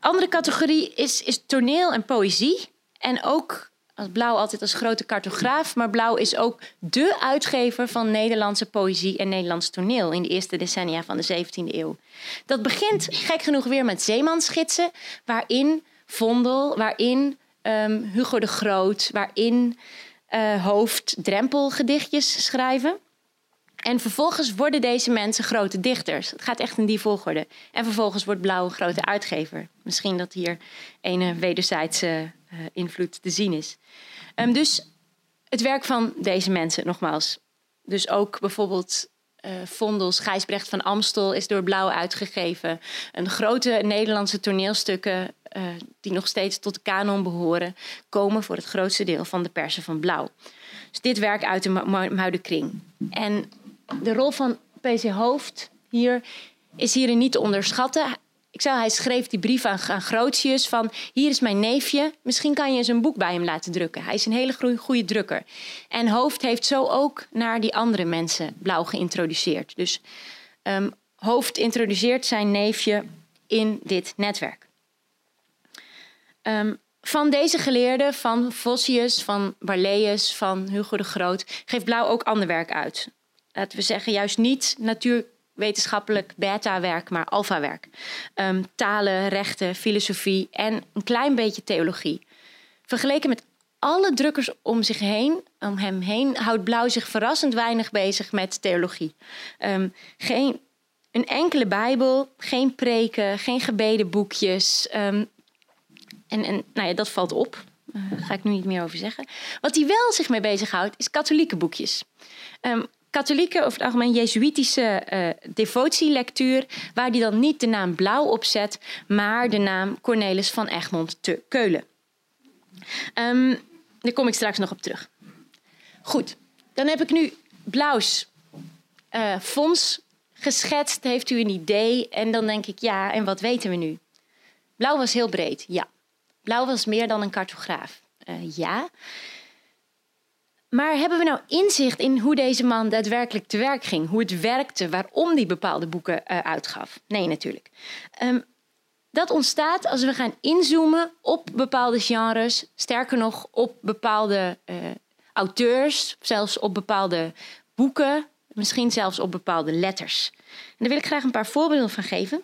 Speaker 3: andere categorie is, is toneel en poëzie. En ook als Blauw altijd als grote cartograaf. Maar Blauw is ook de uitgever van Nederlandse poëzie en Nederlands toneel in de eerste decennia van de 17e eeuw. Dat begint gek genoeg weer met zeemansgidsen, waarin Vondel, waarin um, Hugo de Groot, waarin uh, Hoofd drempelgedichtjes schrijven. En vervolgens worden deze mensen grote dichters. Het gaat echt in die volgorde. En vervolgens wordt Blauw een grote uitgever. Misschien dat hier een wederzijdse uh, invloed te zien is. Um, dus het werk van deze mensen, nogmaals. Dus ook bijvoorbeeld uh, Vondels, Gijsbrecht van Amstel is door Blauw uitgegeven. Een grote Nederlandse toneelstukken uh, die nog steeds tot de kanon behoren, komen voor het grootste deel van de persen van Blauw. Dus dit werk uit de Muidenkring. En de rol van PC Hoofd hier is hierin niet te onderschatten. Ik zei, hij schreef die brief aan, aan Grotius van... hier is mijn neefje, misschien kan je eens een boek bij hem laten drukken. Hij is een hele goede drukker. En Hoofd heeft zo ook naar die andere mensen blauw geïntroduceerd. Dus um, Hoofd introduceert zijn neefje in dit netwerk. Um, van deze geleerden, van Vossius, van Barleus, van Hugo de Groot, geeft Blauw ook ander werk uit. Laten we zeggen, juist niet natuurwetenschappelijk beta-werk, maar alfa-werk. Um, talen, rechten, filosofie en een klein beetje theologie. Vergeleken met alle drukkers om zich heen, om hem heen, houdt Blauw zich verrassend weinig bezig met theologie. Um, geen, een enkele Bijbel, geen preken, geen gebedenboekjes, um, en, en nou ja, dat valt op. Daar ga ik nu niet meer over zeggen. Wat hij wel zich mee bezighoudt, is katholieke boekjes. Um, katholieke, of het algemeen jezuïtische uh, devotielectuur, waar hij dan niet de naam Blauw op zet, maar de naam Cornelis van Egmond te Keulen. Um, daar kom ik straks nog op terug. Goed, dan heb ik nu Blauws uh, fonds geschetst. Heeft u een idee? En dan denk ik, ja, en wat weten we nu? Blauw was heel breed, ja. Blauw was meer dan een cartograaf. Uh, ja. Maar hebben we nou inzicht in hoe deze man daadwerkelijk te werk ging? Hoe het werkte, waarom hij bepaalde boeken uh, uitgaf? Nee, natuurlijk. Um, dat ontstaat als we gaan inzoomen op bepaalde genres. Sterker nog, op bepaalde uh, auteurs, zelfs op bepaalde boeken, misschien zelfs op bepaalde letters. En daar wil ik graag een paar voorbeelden van geven.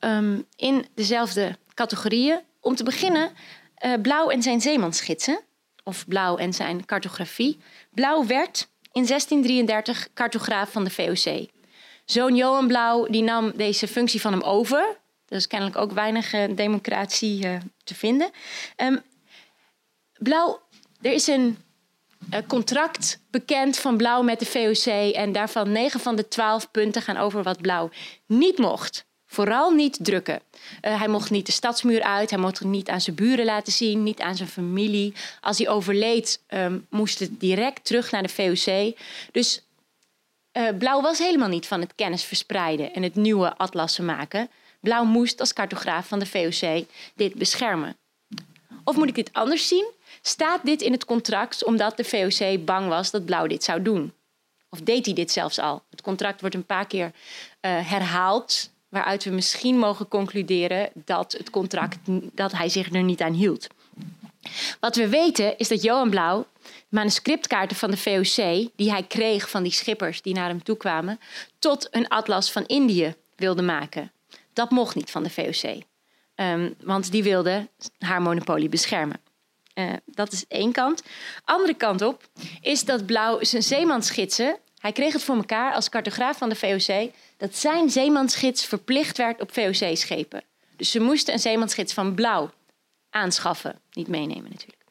Speaker 3: Um, in dezelfde categorieën om te beginnen, uh, Blauw en zijn zeemansgidsen, of Blauw en zijn cartografie. Blauw werd in 1633 cartograaf van de VOC. Zoon Johan Blauw die nam deze functie van hem over. Er is kennelijk ook weinig uh, democratie uh, te vinden. Um, Blauw, er is een contract bekend van Blauw met de VOC. En daarvan 9 van de 12 punten gaan over wat Blauw niet mocht. Vooral niet drukken. Uh, hij mocht niet de stadsmuur uit, hij mocht het niet aan zijn buren laten zien, niet aan zijn familie. Als hij overleed, um, moest het direct terug naar de VOC. Dus uh, Blauw was helemaal niet van het kennis verspreiden en het nieuwe atlassen maken. Blauw moest als cartograaf van de VOC dit beschermen. Of moet ik dit anders zien? Staat dit in het contract omdat de VOC bang was dat Blauw dit zou doen? Of deed hij dit zelfs al? Het contract wordt een paar keer uh, herhaald waaruit we misschien mogen concluderen dat het contract dat hij zich er niet aan hield. Wat we weten is dat Johan Blauw manuscriptkaarten van de VOC die hij kreeg van die schippers die naar hem toe kwamen, tot een atlas van Indië wilde maken. Dat mocht niet van de VOC, um, want die wilde haar monopolie beschermen. Uh, dat is één kant. Andere kant op is dat Blauw zijn zeemansgidsen, hij kreeg het voor elkaar als cartograaf van de VOC, dat zijn zeemansgids verplicht werd op VOC-schepen. Dus ze moesten een zeemansgids van blauw aanschaffen. Niet meenemen natuurlijk.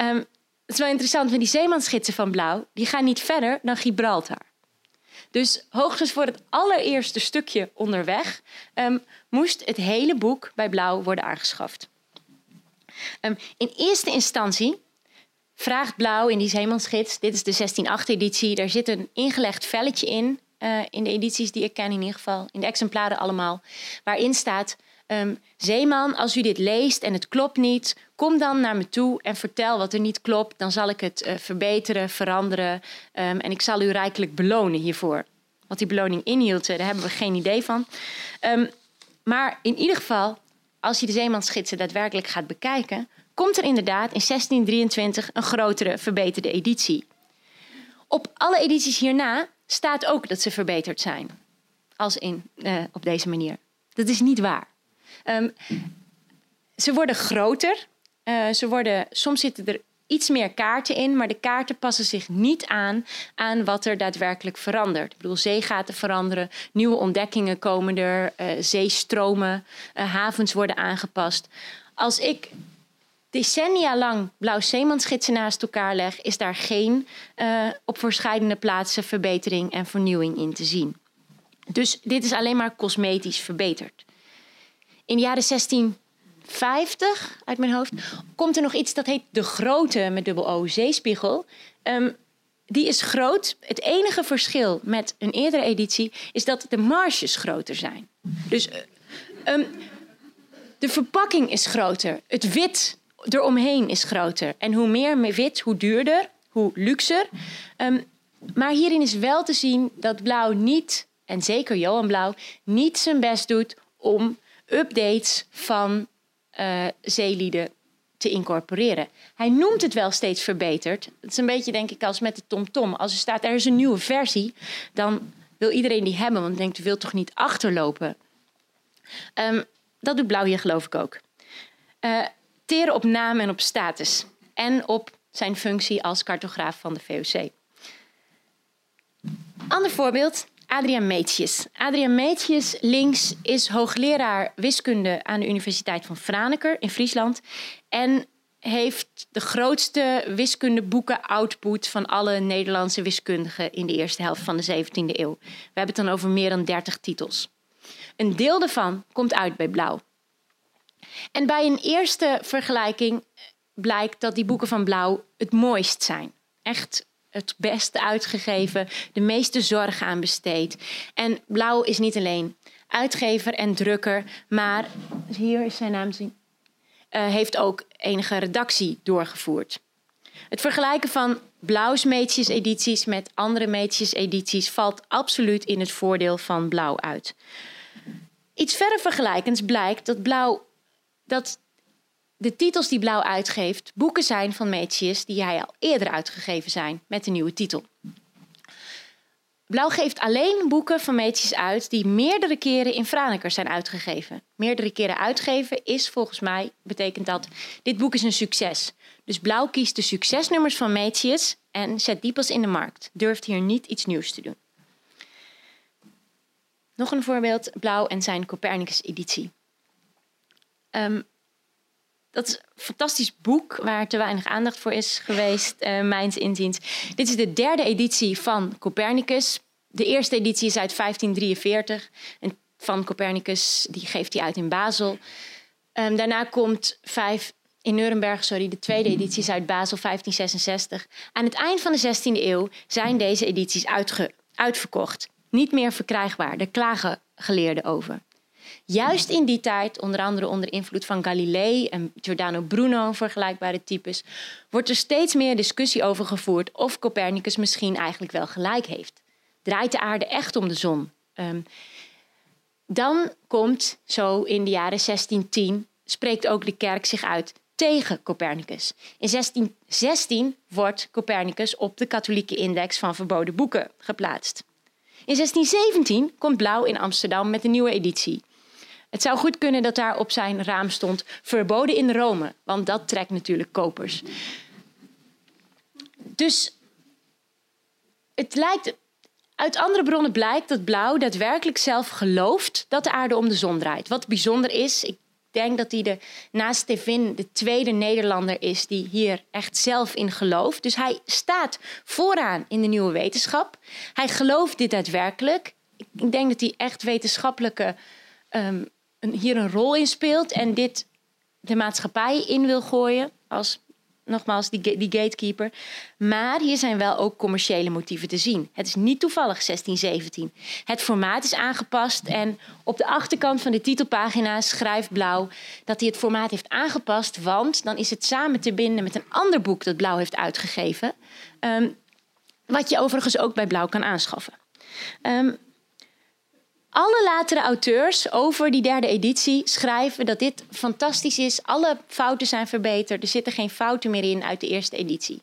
Speaker 3: Um, het is wel interessant, want die zeemansgidsen van blauw... die gaan niet verder dan Gibraltar. Dus hoogstens voor het allereerste stukje onderweg... Um, moest het hele boek bij blauw worden aangeschaft. Um, in eerste instantie vraagt blauw in die zeemansgids... dit is de 16-8-editie, daar zit een ingelegd velletje in... Uh, in de edities die ik ken in ieder geval, in de exemplaren allemaal, waarin staat: um, Zeeman, als u dit leest en het klopt niet, kom dan naar me toe en vertel wat er niet klopt. Dan zal ik het uh, verbeteren, veranderen um, en ik zal u rijkelijk belonen hiervoor. Wat die beloning inhield, uh, daar hebben we geen idee van. Um, maar in ieder geval, als je de zeemansgidsen daadwerkelijk gaat bekijken, komt er inderdaad in 1623 een grotere, verbeterde editie. Op alle edities hierna staat ook dat ze verbeterd zijn. Als in uh, op deze manier. Dat is niet waar. Um, ze worden groter. Uh, ze worden, soms zitten er iets meer kaarten in, maar de kaarten passen zich niet aan aan wat er daadwerkelijk verandert. Ik bedoel, zeegaten veranderen, nieuwe ontdekkingen komen er, uh, zeestromen, havens worden aangepast. Als ik decennia lang blauw zeemansgidsen naast elkaar leg, is daar geen uh, op verschillende plaatsen verbetering en vernieuwing in te zien. Dus dit is alleen maar cosmetisch verbeterd. In de jaren 1650, uit mijn hoofd, komt er nog iets dat heet de grote met dubbel O zeespiegel. Um, die is groot. Het enige verschil met een eerdere editie is dat de marges groter zijn. Dus Ehm, de verpakking is groter. Het wit eromheen is groter. En hoe meer wit, hoe duurder, hoe luxer. Um, maar hierin is wel te zien dat Blauw niet, en zeker Johan Blauw, niet zijn best doet om updates van uh, zeelieden te incorporeren. Hij noemt het wel steeds verbeterd. Het is een beetje, denk ik, als met de TomTom. Als er staat er is een nieuwe versie, dan wil iedereen die hebben, want denkt, u wilt toch niet achterlopen. Um, dat doet Blauw hier geloof ik ook. Uh, teren op naam en op status. En op zijn functie als cartograaf van de VOC. Ander voorbeeld, Adriaan Meetjes. Adriaan Meetjes, links, is hoogleraar wiskunde aan de Universiteit van Franeker in Friesland. En heeft de grootste wiskundeboeken-output van alle Nederlandse wiskundigen in de eerste helft van de 17e eeuw. We hebben het dan over meer dan 30 titels. Een deel daarvan komt uit bij Blauw. En bij een eerste vergelijking blijkt dat die boeken van Blauw het mooist zijn. Echt het beste uitgegeven, de meeste zorg aan besteed. En Blauw is niet alleen uitgever en drukker, maar hier is zijn naam zien, uh, heeft ook enige redactie doorgevoerd. Het vergelijken van Blauws edities met andere Meetjes edities valt absoluut in het voordeel van Blauw uit. Iets verder vergelijkends blijkt dat Blauw dat de titels die Blauw uitgeeft boeken zijn van Meetjes die hij al eerder uitgegeven zijn met een nieuwe titel. Blauw geeft alleen boeken van Meetjes uit die meerdere keren in Franeker zijn uitgegeven. Meerdere keren uitgeven is volgens mij, betekent dat dit boek is een succes. Dus Blauw kiest de succesnummers van Meetjes en zet die pas in de markt. Durft hier niet iets nieuws te doen. Nog een voorbeeld, Blauw en zijn Copernicus-editie. Um, dat is een fantastisch boek waar te weinig aandacht voor is geweest, uh, mijns inziens. Dit is de derde editie van Copernicus. De eerste editie is uit 1543 en van Copernicus, die geeft hij uit in Basel. Um, daarna komt vijf in Nuremberg, sorry, de tweede editie is uit Basel 1566. Aan het eind van de 16e eeuw zijn deze edities uitge uitverkocht. Niet meer verkrijgbaar. Daar klagen geleerden over. Juist in die tijd, onder andere onder invloed van Galilei en Giordano Bruno, vergelijkbare types, wordt er steeds meer discussie over gevoerd of Copernicus misschien eigenlijk wel gelijk heeft. Draait de aarde echt om de zon? Um, dan komt zo in de jaren 1610, spreekt ook de kerk zich uit tegen Copernicus. In 1616 wordt Copernicus op de katholieke index van verboden boeken geplaatst. In 1617 komt Blauw in Amsterdam met een nieuwe editie. Het zou goed kunnen dat daar op zijn raam stond verboden in Rome, want dat trekt natuurlijk kopers. Dus het lijkt, uit andere bronnen blijkt dat Blauw daadwerkelijk zelf gelooft dat de aarde om de zon draait. Wat bijzonder is, ik denk dat hij de, naast Stevin de tweede Nederlander is die hier echt zelf in gelooft. Dus hij staat vooraan in de nieuwe wetenschap. Hij gelooft dit daadwerkelijk. Ik denk dat hij echt wetenschappelijke ehm, hier een rol in speelt en dit de maatschappij in wil gooien als nogmaals die, die gatekeeper. Maar hier zijn wel ook commerciële motieven te zien. Het is niet toevallig 1617. Het formaat is aangepast en op de achterkant van de titelpagina schrijft Blauw dat hij het formaat heeft aangepast, want dan is het samen te binden met een ander boek dat Blauw heeft uitgegeven. Um, wat je overigens ook bij Blauw kan aanschaffen. Um, alle latere auteurs over die derde editie schrijven dat dit fantastisch is. Alle fouten zijn verbeterd. Er zitten geen fouten meer in uit de eerste editie.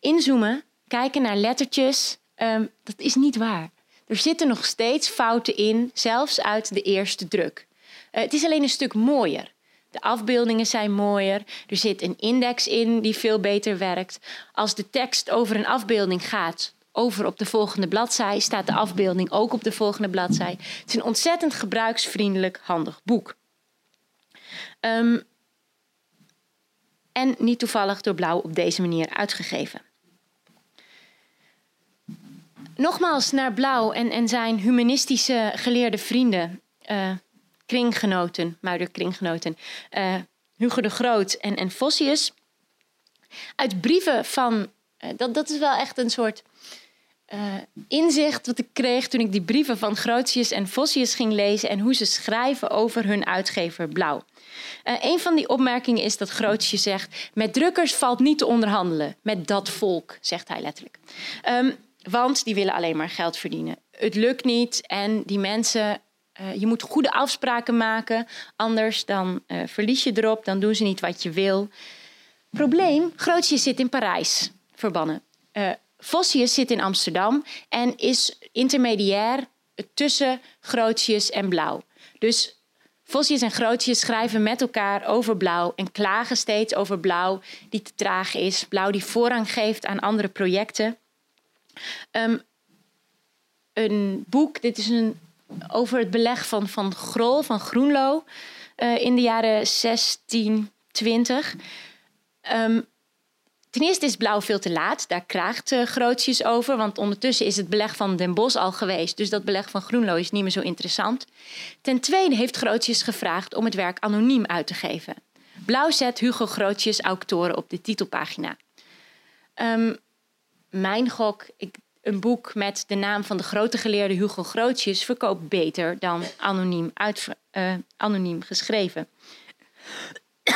Speaker 3: Inzoomen, kijken naar lettertjes, um, dat is niet waar. Er zitten nog steeds fouten in, zelfs uit de eerste druk. Uh, het is alleen een stuk mooier. De afbeeldingen zijn mooier. Er zit een index in die veel beter werkt. Als de tekst over een afbeelding gaat, over op de volgende bladzij, staat de afbeelding ook op de volgende bladzij. Het is een ontzettend gebruiksvriendelijk, handig boek. Um, en niet toevallig door Blauw op deze manier uitgegeven. Nogmaals naar Blauw en, en zijn humanistische geleerde vrienden, uh, kringgenoten, muiderkringgenoten, uh, Hugo de Groot en, en Vossius. Uit brieven van, uh, dat, dat is wel echt een soort inzicht wat ik kreeg toen ik die brieven van Grotius en Vossius ging lezen en hoe ze schrijven over hun uitgever Blauw. Uh, een van die opmerkingen is dat Grotius zegt: met drukkers valt niet te onderhandelen, met dat volk, zegt hij letterlijk. Um, want die willen alleen maar geld verdienen. Het lukt niet en die mensen uh, je moet goede afspraken maken, anders dan verlies je erop, dan doen ze niet wat je wil. Probleem, Grootjes zit in Parijs, verbannen. Vossius zit in Amsterdam en is intermediair tussen Grootjes en Blauw. Dus Vossius en Grootjes schrijven met elkaar over Blauw en klagen steeds over Blauw die te traag is, Blauw die voorrang geeft aan andere projecten. Um, een boek, dit is een over het beleg van Van Grol, van Groenlo, uh, in de jaren 1620. Um, ten eerste is blauw veel te laat. Daar kraagt uh, Grootjes over. Want ondertussen is het beleg van Den Bosch al geweest. Dus dat beleg van Groenlo is niet meer zo interessant. Ten tweede heeft Grootjes gevraagd om het werk anoniem uit te geven. Blauw zet Hugo Grootjes auctoren op de titelpagina. Um, mijn gok, ik een boek met de naam van de grote geleerde Hugo Grootjes verkoopt beter dan anoniem, uh, anoniem geschreven.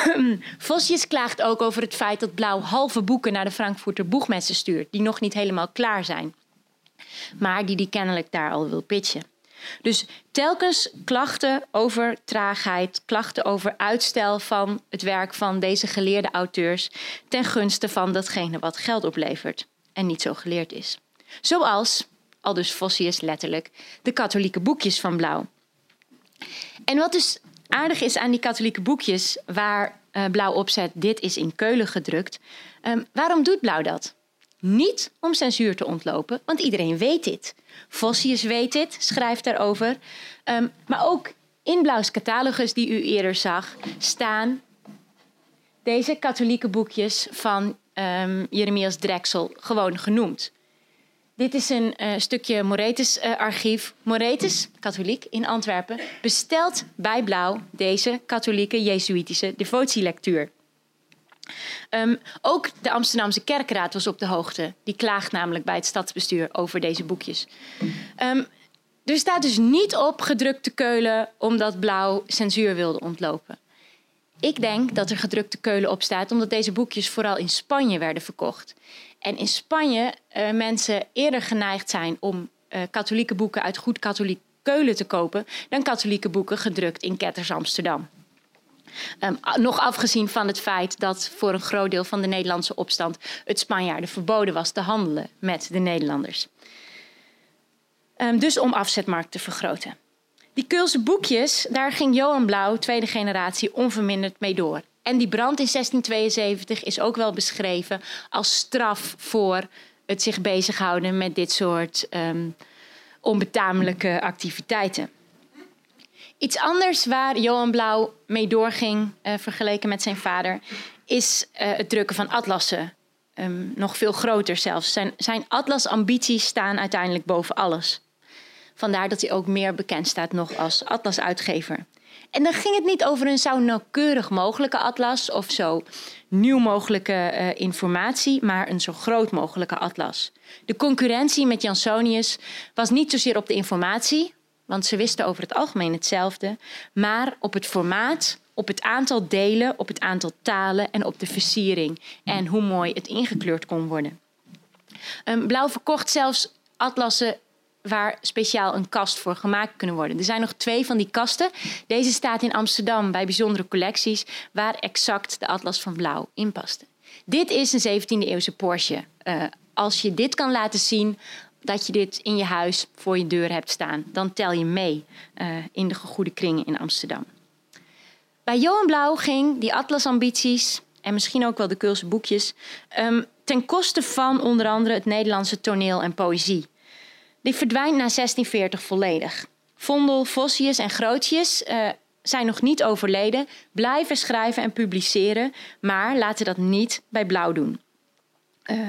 Speaker 3: Vosjes klaagt ook over het feit dat Blauw halve boeken naar de Frankfurter Boegmessen stuurt, die nog niet helemaal klaar zijn. Maar die die kennelijk daar al wil pitchen. Dus telkens klachten over traagheid, klachten over uitstel van het werk van deze geleerde auteurs ten gunste van datgene wat geld oplevert en niet zo geleerd is. Zoals, al dus Vossius letterlijk, de katholieke boekjes van Blauw. En wat dus aardig is aan die katholieke boekjes waar uh, Blauw opzet, dit is in Keulen gedrukt. Um, waarom doet Blauw dat? Niet om censuur te ontlopen, want iedereen weet dit. Vossius weet dit, schrijft daarover. Um, maar ook in Blauws catalogus, die u eerder zag, staan deze katholieke boekjes van um, Jeremias Drexel gewoon genoemd. Dit is een uh, stukje Moretus-archief. Uh, Moretus, katholiek in Antwerpen, bestelt bij Blauw deze katholieke Jezuïtische devotielectuur. Um, ook de Amsterdamse Kerkraad was op de hoogte. Die klaagt namelijk bij het stadsbestuur over deze boekjes. Um, er staat dus niet op gedrukt te keulen omdat Blauw censuur wilde ontlopen. Ik denk dat er gedrukte keulen op staat omdat deze boekjes vooral in Spanje werden verkocht. En in Spanje uh, mensen eerder geneigd zijn om uh, katholieke boeken uit goed katholiek Keulen te kopen dan katholieke boeken gedrukt in Ketters Amsterdam. Um, nog afgezien van het feit dat voor een groot deel van de Nederlandse opstand het Spanjaarden verboden was te handelen met de Nederlanders. Um, dus om afzetmarkt te vergroten. Die Keulse boekjes, daar ging Johan Blauw, tweede generatie, onverminderd mee door. En die brand in 1672 is ook wel beschreven als straf voor het zich bezighouden met dit soort um, onbetamelijke activiteiten. Iets anders waar Johan Blauw mee doorging, uh, vergeleken met zijn vader, is uh, het drukken van atlassen. Um, nog veel groter zelfs. Zijn, zijn atlasambities staan uiteindelijk boven alles. Vandaar dat hij ook meer bekend staat nog als atlasuitgever. En dan ging het niet over een zo nauwkeurig mogelijke atlas of zo nieuw mogelijke uh, informatie, maar een zo groot mogelijke atlas. De concurrentie met Jansonius was niet zozeer op de informatie, want ze wisten over het algemeen hetzelfde, maar op het formaat, op het aantal delen, op het aantal talen en op de versiering en hoe mooi het ingekleurd kon worden. Um, Blauw verkocht zelfs atlassen waar speciaal een kast voor gemaakt kunnen worden. Er zijn nog twee van die kasten. Deze staat in Amsterdam bij bijzondere collecties, waar exact de Atlas van Blauw in paste. Dit is een 17e eeuwse Porsche. Uh, als je dit kan laten zien, dat je dit in je huis voor je deur hebt staan, dan tel je mee uh, in de goede kringen in Amsterdam. Bij Johan Blauw ging die atlasambities en misschien ook wel de Keulse boekjes um, ten koste van onder andere het Nederlandse toneel en poëzie. Die verdwijnt na 1640 volledig. Vondel, Vossius en Grootjes uh, zijn nog niet overleden, blijven schrijven en publiceren, maar laten dat niet bij Blauw doen. Uh,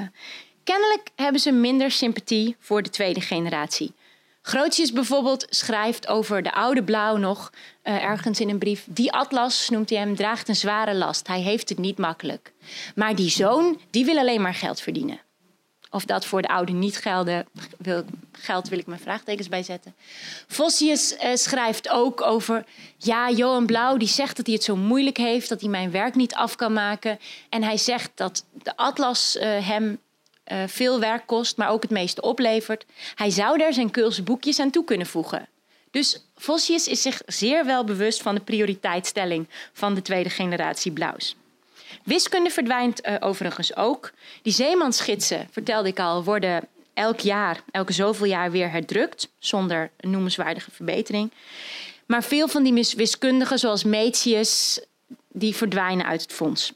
Speaker 3: kennelijk hebben ze minder sympathie voor de tweede generatie. Grootjes bijvoorbeeld schrijft over de oude Blauw nog uh, ergens in een brief. Die atlas, noemt hij hem, draagt een zware last. Hij heeft het niet makkelijk. Maar die zoon, die wil alleen maar geld verdienen. Of dat voor de oude niet gelden, wil, wil ik mijn vraagtekens bijzetten. Vossius uh, schrijft ook over... ja, Johan Blauw die zegt dat hij het zo moeilijk heeft... dat hij mijn werk niet af kan maken. En hij zegt dat de atlas uh, hem uh, veel werk kost... maar ook het meeste oplevert. Hij zou daar zijn Keulse boekjes aan toe kunnen voegen. Dus Vossius is zich zeer wel bewust van de prioriteitsstelling... van de tweede generatie Blauws. Wiskunde verdwijnt uh, overigens ook. Die zeemansgidsen, vertelde ik al, worden elk jaar, elke zoveel jaar weer herdrukt, zonder noemenswaardige verbetering. Maar veel van die wiskundigen, zoals Metius, die verdwijnen uit het fonds.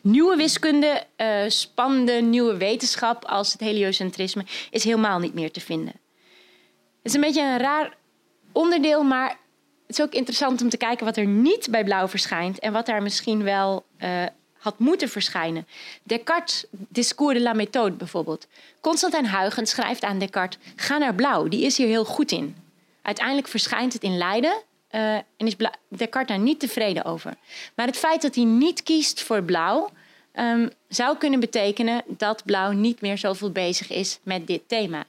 Speaker 3: Nieuwe wiskunde, uh, spannende nieuwe wetenschap als het heliocentrisme, is helemaal niet meer te vinden. Het is een beetje een raar onderdeel, maar het is ook interessant om te kijken wat er niet bij blauw verschijnt en wat daar misschien wel uh, had moeten verschijnen. Descartes, Discours de la méthode bijvoorbeeld. Constantijn Huygens schrijft aan Descartes: ga naar blauw, die is hier heel goed in. Uiteindelijk verschijnt het in Leiden uh, en is Descartes daar niet tevreden over. Maar het feit dat hij niet kiest voor blauw. Um, zou kunnen betekenen dat blauw niet meer zoveel bezig is met dit thema.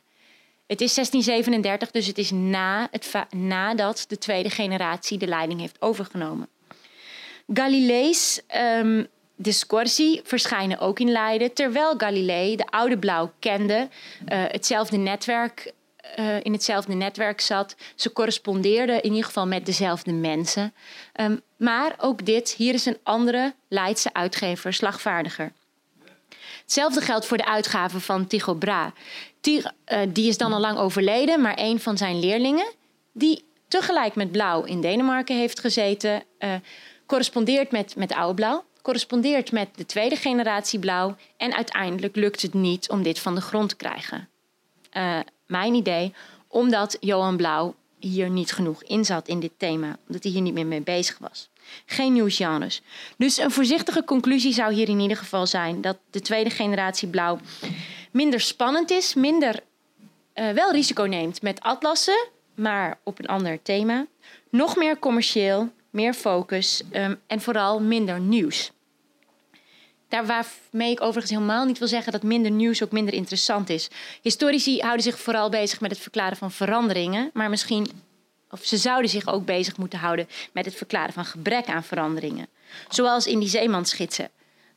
Speaker 3: Het is 1637, dus het is na het nadat de tweede generatie de leiding heeft overgenomen. Galilees um, discorsi verschijnen ook in Leiden, terwijl Galilei de oude blauw kende, uh, hetzelfde netwerk, uh, in hetzelfde netwerk zat. Ze correspondeerden in ieder geval met dezelfde mensen. Um, maar ook dit, hier is een andere Leidse uitgever slagvaardiger. Hetzelfde geldt voor de uitgave van Tycho Brahe. Die, uh, die is dan al lang overleden, maar een van zijn leerlingen, die tegelijk met Blauw in Denemarken heeft gezeten, correspondeert met, met Oude Blauw, correspondeert met de tweede generatie Blauw en uiteindelijk lukt het niet om dit van de grond te krijgen. Uh, mijn idee, omdat Johan Blauw hier niet genoeg in zat in dit thema, omdat hij hier niet meer mee bezig was. Geen nieuwe genres. Dus een voorzichtige conclusie zou hier in ieder geval zijn dat de tweede generatie blauw minder spannend is, minder uh, wel risico neemt met atlassen, maar op een ander thema. Nog meer commercieel, meer focus um, en vooral minder nieuws. Daar waarmee ik overigens helemaal niet wil zeggen dat minder nieuws ook minder interessant is. Historici houden zich vooral bezig met het verklaren van veranderingen, maar misschien of ze zouden zich ook bezig moeten houden met het verklaren van gebrek aan veranderingen. Zoals in die zeemansgidsen.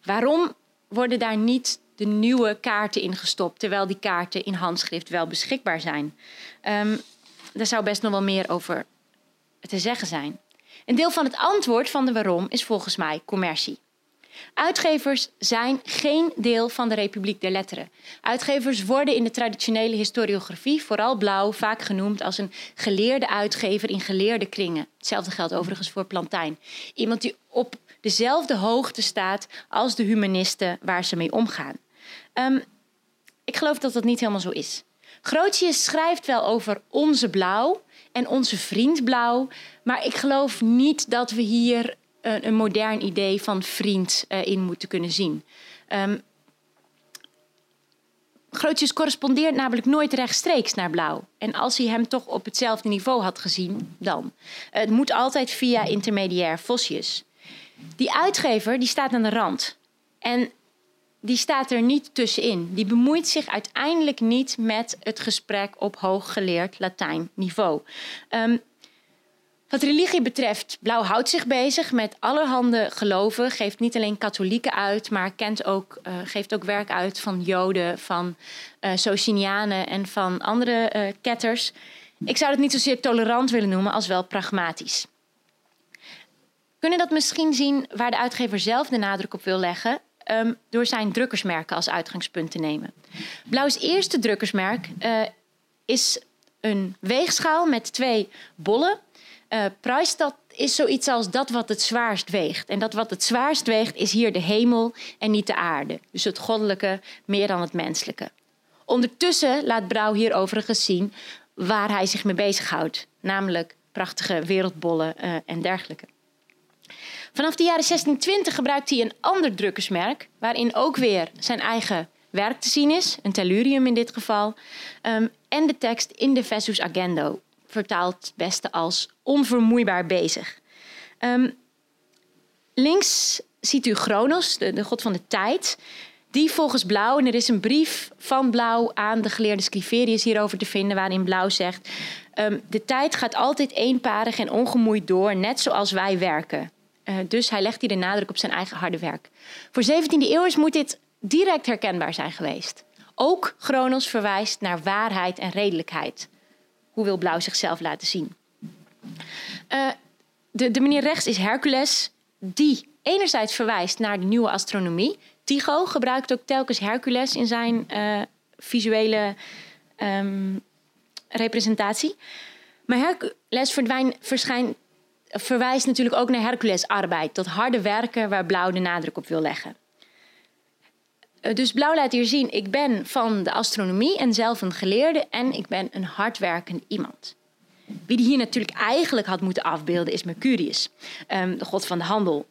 Speaker 3: Waarom worden daar niet de nieuwe kaarten in gestopt, terwijl die kaarten in handschrift wel beschikbaar zijn? Um, daar zou best nog wel meer over te zeggen zijn. Een deel van het antwoord van de waarom is volgens mij commercie. Uitgevers zijn geen deel van de Republiek der Letteren. Uitgevers worden in de traditionele historiografie, vooral blauw, vaak genoemd als een geleerde uitgever in geleerde kringen. Hetzelfde geldt overigens voor Plantijn. Iemand die op dezelfde hoogte staat als de humanisten waar ze mee omgaan. Um, ik geloof dat dat niet helemaal zo is. Grootjes schrijft wel over onze blauw en onze vriend blauw, maar ik geloof niet dat we hier een, een modern idee van vriend uh, in moeten kunnen zien. Um, Grootjes correspondeert namelijk nooit rechtstreeks naar Blauw. En als hij hem toch op hetzelfde niveau had gezien, dan. Het moet altijd via intermediair Vossius. Die uitgever die staat aan de rand. En die staat er niet tussenin. Die bemoeit zich uiteindelijk niet met het gesprek op hooggeleerd Latijn niveau. Um, wat religie betreft, Blauw houdt zich bezig met allerhande geloven. Geeft niet alleen katholieken uit, maar kent ook, uh, geeft ook werk uit van Joden, van uh, Socinianen en van andere uh, ketters. Ik zou het niet zozeer tolerant willen noemen als wel pragmatisch. We kunnen dat misschien zien waar de uitgever zelf de nadruk op wil leggen. Um, door zijn drukkersmerken als uitgangspunt te nemen. Blauws eerste drukkersmerk is een weegschaal met twee bollen uh, prijs dat is zoiets als dat wat het zwaarst weegt. En dat wat het zwaarst weegt is hier de hemel en niet de aarde. Dus het goddelijke meer dan het menselijke. Ondertussen laat Brouw hier overigens zien waar hij zich mee bezighoudt. Namelijk prachtige wereldbollen uh, en dergelijke. Vanaf de jaren 1620 gebruikt hij een ander drukkersmerk, waarin ook weer zijn eigen werk te zien is, een tellurium in dit geval, um, en de tekst in de Vessus Agendo, vertaalt het beste als onvermoeibaar bezig. Um, links ziet u Chronos, de, god van de tijd. Die volgens Blauw, en er is een brief van Blauw aan de geleerde Scriverius hierover te vinden, waarin Blauw zegt: ehm, De tijd gaat altijd eenparig en ongemoeid door, net zoals wij werken. Uh, dus hij legt hier de nadruk op zijn eigen harde werk. Voor 17e eeuwers moet dit direct herkenbaar zijn geweest. Ook Chronos verwijst naar waarheid en redelijkheid. Hoe wil Blauw zichzelf laten zien? Uh, de, de meneer rechts is Hercules, die enerzijds verwijst naar de nieuwe astronomie. Tycho gebruikt ook telkens Hercules in zijn uh, visuele um, representatie. Maar Hercules verwijst natuurlijk ook naar Hercules' arbeid, dat harde werken waar Blauw de nadruk op wil leggen. Uh, dus Blauw laat hier zien: ik ben van de astronomie en zelf een geleerde en ik ben een hardwerkend iemand. Wie die hier natuurlijk eigenlijk had moeten afbeelden is Mercurius, um, de god van de handel.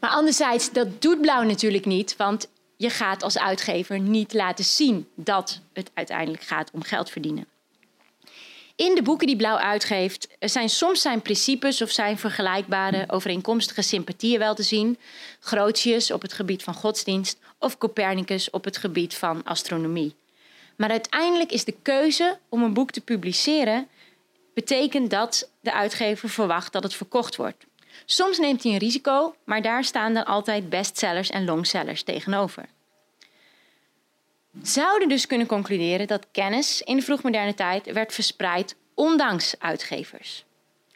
Speaker 3: Maar anderzijds, dat doet Blauw natuurlijk niet, want je gaat als uitgever niet laten zien dat het uiteindelijk gaat om geld verdienen. In de boeken die Blauw uitgeeft zijn soms zijn principes of zijn vergelijkbare overeenkomstige sympathieën wel te zien. Grotius op het gebied van godsdienst of Copernicus op het gebied van astronomie. Maar uiteindelijk is de keuze om een boek te publiceren betekent dat de uitgever verwacht dat het verkocht wordt. Soms neemt hij een risico, maar daar staan dan altijd bestsellers en longsellers tegenover. Zouden dus kunnen concluderen dat kennis in de vroegmoderne tijd werd verspreid ondanks uitgevers.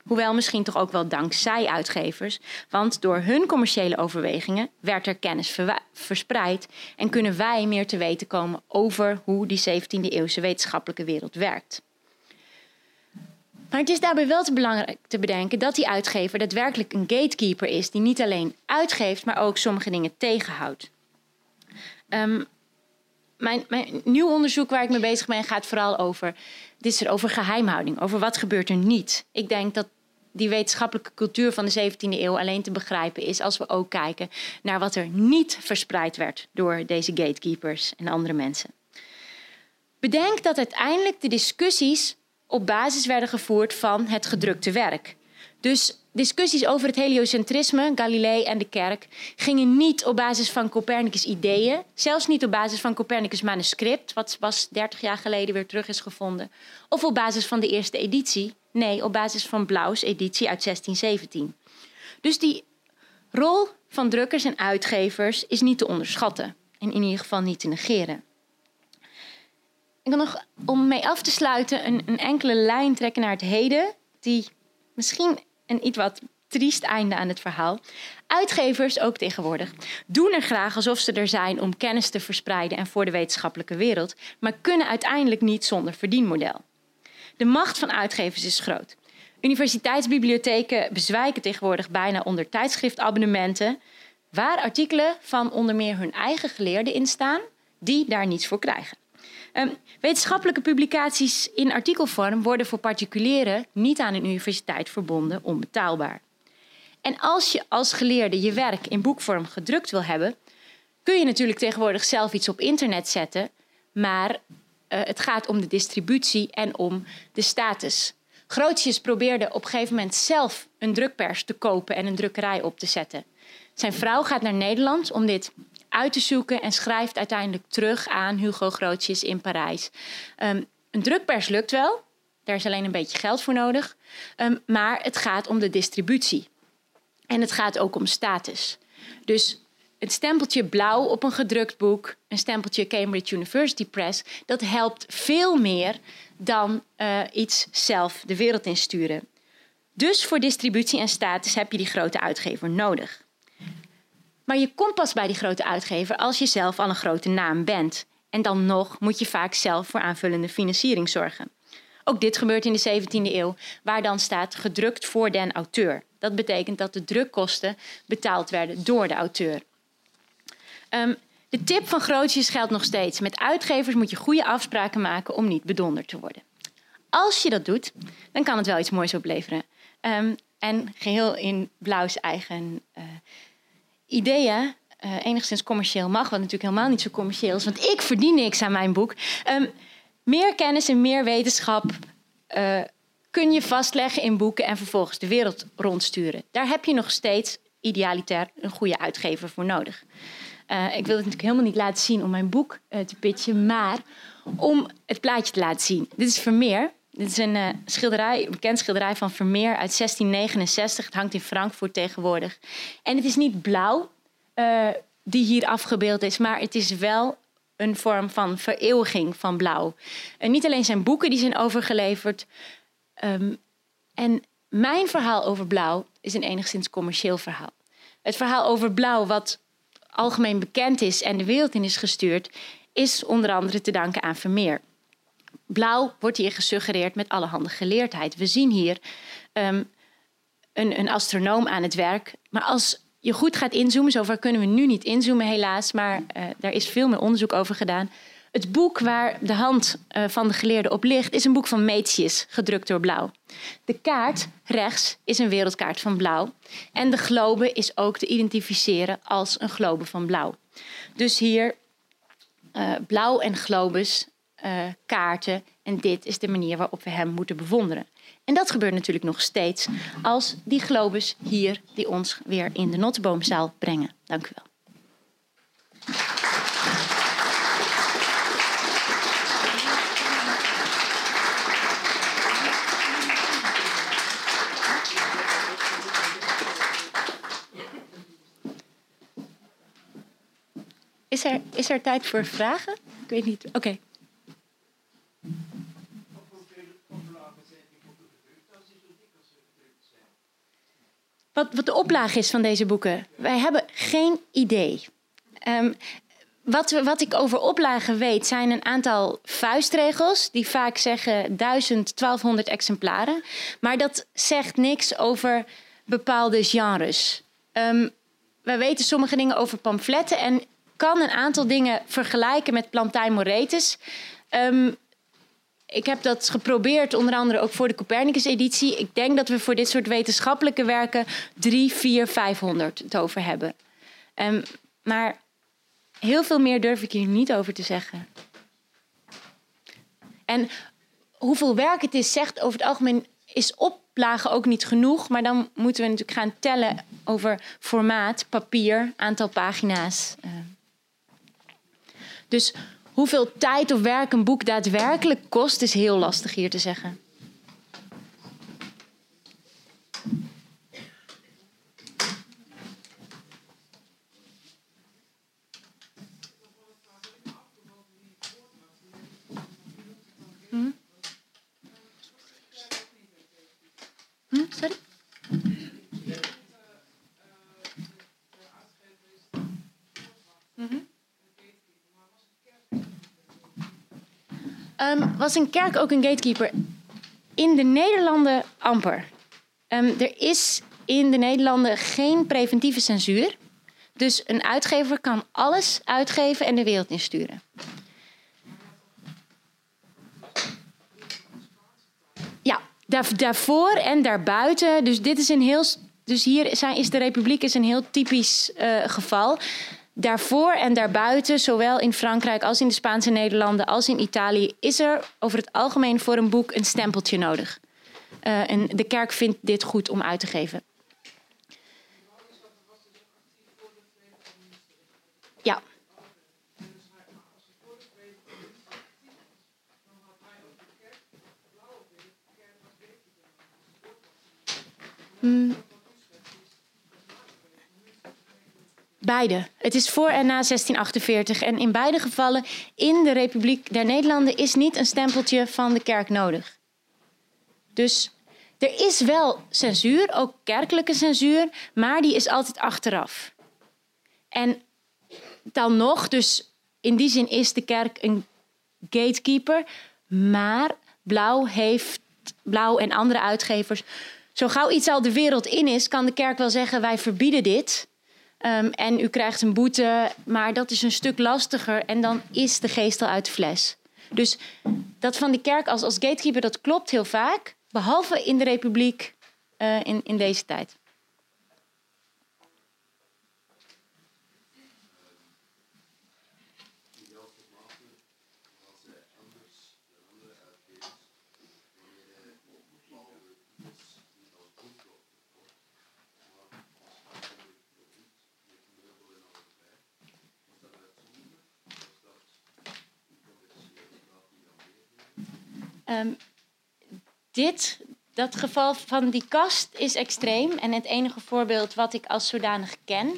Speaker 3: Hoewel misschien toch ook wel dankzij uitgevers, want door hun commerciële overwegingen werd er kennis verspreid en kunnen wij meer te weten komen over hoe die 17e eeuwse wetenschappelijke wereld werkt. Maar het is daarbij wel te belangrijk te bedenken dat die uitgever daadwerkelijk een gatekeeper is die niet alleen uitgeeft, maar ook sommige dingen tegenhoudt. Um, mijn, mijn nieuw onderzoek waar ik mee bezig ben gaat vooral over, dit is er over geheimhouding, over wat gebeurt er niet. Ik denk dat die wetenschappelijke cultuur van de 17e eeuw alleen te begrijpen is als we ook kijken naar wat er niet verspreid werd door deze gatekeepers en andere mensen. Bedenk dat uiteindelijk de discussies op basis werden gevoerd van het gedrukte werk. Dus discussies over het heliocentrisme, Galilei en de kerk gingen niet op basis van Copernicus' ideeën, zelfs niet op basis van Copernicus' manuscript, wat pas 30 jaar geleden weer terug is gevonden, of op basis van de eerste editie. Nee, op basis van Blauws editie uit 1617. Dus die rol van drukkers en uitgevers is niet te onderschatten en in ieder geval niet te negeren. Ik kan nog, om mee af te sluiten, een, een enkele lijn trekken naar het heden, die misschien een iets wat triest einde aan het verhaal. Uitgevers, ook tegenwoordig, doen er graag alsof ze er zijn om kennis te verspreiden en voor de wetenschappelijke wereld, maar kunnen uiteindelijk niet zonder verdienmodel. De macht van uitgevers is groot. Universiteitsbibliotheken bezwijken tegenwoordig bijna onder tijdschriftabonnementen, waar artikelen van onder meer hun eigen geleerden in staan, die daar niets voor krijgen. Um, wetenschappelijke publicaties in artikelvorm worden voor particulieren niet aan een universiteit verbonden onbetaalbaar. En als je als geleerde je werk in boekvorm gedrukt wil hebben, kun je natuurlijk tegenwoordig zelf iets op internet zetten, maar uh, het gaat om de distributie en om de status. Grootjes probeerde op een gegeven moment zelf een drukpers te kopen en een drukkerij op te zetten. Zijn vrouw gaat naar Nederland om dit uit te zoeken en schrijft uiteindelijk terug aan Hugo Grootjes in Parijs. Um, een drukpers lukt wel, daar is alleen een beetje geld voor nodig, um, maar het gaat om de distributie. En het gaat ook om status. Dus het stempeltje blauw op een gedrukt boek, een stempeltje Cambridge University Press, dat helpt veel meer dan uh, iets zelf de wereld insturen. Dus voor distributie en status heb je die grote uitgever nodig. Maar je komt pas bij die grote uitgever als je zelf al een grote naam bent. En dan nog moet je vaak zelf voor aanvullende financiering zorgen. Ook dit gebeurt in de 17e eeuw, waar dan staat gedrukt voor den auteur. Dat betekent dat de drukkosten betaald werden door de auteur. Um, de tip van Grootjes geldt nog steeds. Met uitgevers moet je goede afspraken maken om niet bedonderd te worden. Als je dat doet, dan kan het wel iets moois opleveren. Um, en geheel in Blauws eigen uh, ideeën uh, enigszins commercieel mag, wat natuurlijk helemaal niet zo commercieel is, want ik verdien niks aan mijn boek. Um, meer kennis en meer wetenschap uh, kun je vastleggen in boeken en vervolgens de wereld rondsturen. Daar heb je nog steeds idealitair een goede uitgever voor nodig. ik wil het natuurlijk helemaal niet laten zien om mijn boek te pitchen, maar om het plaatje te laten zien. Dit is Vermeer. Dit is een schilderij, een bekend schilderij van Vermeer uit 1669. Het hangt in Frankfurt tegenwoordig. En het is niet blauw die hier afgebeeld is, maar het is wel een vorm van vereeuwiging van blauw. En niet alleen zijn boeken die zijn overgeleverd. Um, en mijn verhaal over blauw is een enigszins commercieel verhaal. Het verhaal over blauw, wat algemeen bekend is en de wereld in is gestuurd, is onder andere te danken aan Vermeer. Blauw wordt hier gesuggereerd met allerhande geleerdheid. We zien hier um, een, een astronoom aan het werk. Maar als je goed gaat inzoomen, zover kunnen we nu niet inzoomen helaas, maar uh, daar is veel meer onderzoek over gedaan. Het boek waar de hand uh, van de geleerde op ligt, is een boek van Meetius, gedrukt door Blauw. De kaart rechts is een wereldkaart van Blauw. En de globe is ook te identificeren als een globe van Blauw. Dus hier uh, Blauw en globes, kaarten. En dit is de manier waarop we hem moeten bewonderen. En dat gebeurt natuurlijk nog steeds als die globes hier die ons weer in de Notteboomzaal brengen. Dank u wel. Is er, is er tijd voor vragen? Ik weet niet. Oké. Wat, wat de oplage is van deze boeken. Wij hebben geen idee. Um, wat, wat ik over oplagen weet, zijn een aantal vuistregels. die vaak zeggen 1000, 1200 exemplaren. Maar dat zegt niks over bepaalde genres. Um, wij weten sommige dingen over pamfletten. en kan een aantal dingen vergelijken met Plantijn Moretus. Um, ik heb dat geprobeerd, onder andere ook voor de Copernicus-editie. Ik denk dat we voor dit soort wetenschappelijke werken 3, 4, 500 het over hebben. Um, maar heel veel meer durf ik hier niet over te zeggen. En hoeveel werk het is, zegt over het algemeen, is oplagen ook niet genoeg. Maar dan moeten we natuurlijk gaan tellen over formaat, papier, aantal pagina's. Uh. Dus Hoeveel tijd of werk een boek daadwerkelijk kost, is heel lastig hier te zeggen. Hm? Hm? Sorry? Um, was een kerk ook een gatekeeper? In de Nederlanden amper. Um, er is in de Nederlanden geen preventieve censuur. Dus een uitgever kan alles uitgeven en de wereld insturen. Ja, daar, daarvoor en daarbuiten. Dus dit is een heel. Dus hier zijn, is de Republiek is een heel typisch uh, geval daarvoor en daarbuiten, zowel in Frankrijk als in de Spaanse Nederlanden als in Italië, is er over het algemeen voor een boek een stempeltje nodig. Uh, en de kerk vindt dit goed om uit te geven. Ja. Mm. Beide. Het is voor en na 1648. En in beide gevallen in de Republiek der Nederlanden is niet een stempeltje van de kerk nodig. Dus er is wel censuur, ook kerkelijke censuur, maar die is altijd achteraf. En dan nog, dus in die zin is de kerk een gatekeeper, maar Blauw heeft, Blauw en andere uitgevers, zo gauw iets al de wereld in is, kan de kerk wel zeggen: wij verbieden dit. Um, en u krijgt een boete, maar dat is een stuk lastiger. En dan is de geest al uit de fles. Dus dat van die kerk als, als gatekeeper, dat klopt heel vaak. Behalve in de republiek uh, in, in deze tijd. Ehm, dit, dat geval van die kast is extreem en het enige voorbeeld wat ik als zodanig ken.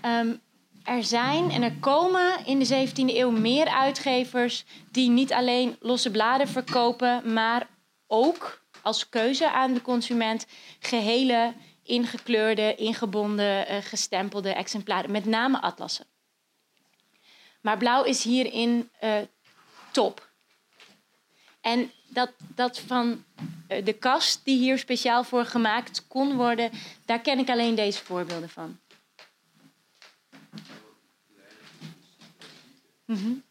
Speaker 3: Ehm, er zijn en er komen in de 17e eeuw meer uitgevers die niet alleen losse bladen verkopen, maar ook als keuze aan de consument gehele ingekleurde, ingebonden, uh, gestempelde exemplaren, met name atlassen. Maar blauw is hierin uh, top. En dat, dat van uh, de kast die hier speciaal voor gemaakt kon worden, daar ken ik alleen deze voorbeelden van. Mm -hmm.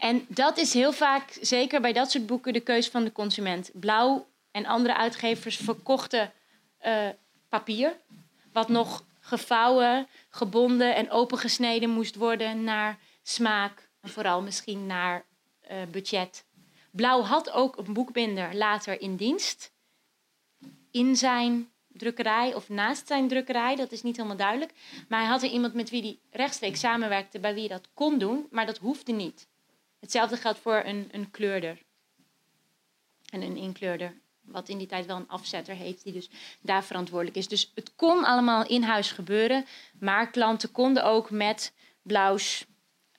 Speaker 3: En dat is heel vaak, zeker bij dat soort boeken, de keuze van de consument. Blauw en andere uitgevers verkochten uh, papier, wat nog gevouwen, gebonden en opengesneden moest worden naar smaak en vooral misschien naar uh, budget. Blauw had ook een boekbinder later in dienst in zijn drukkerij of naast zijn drukkerij, dat is niet helemaal duidelijk. Maar hij had er iemand met wie hij rechtstreeks samenwerkte, bij wie hij dat kon doen, maar dat hoefde niet. Hetzelfde geldt voor een, een kleurder. En een inkleurder, wat in die tijd wel een afzetter heet, die dus daar verantwoordelijk is. Dus het kon allemaal in huis gebeuren, maar klanten konden ook met blauws,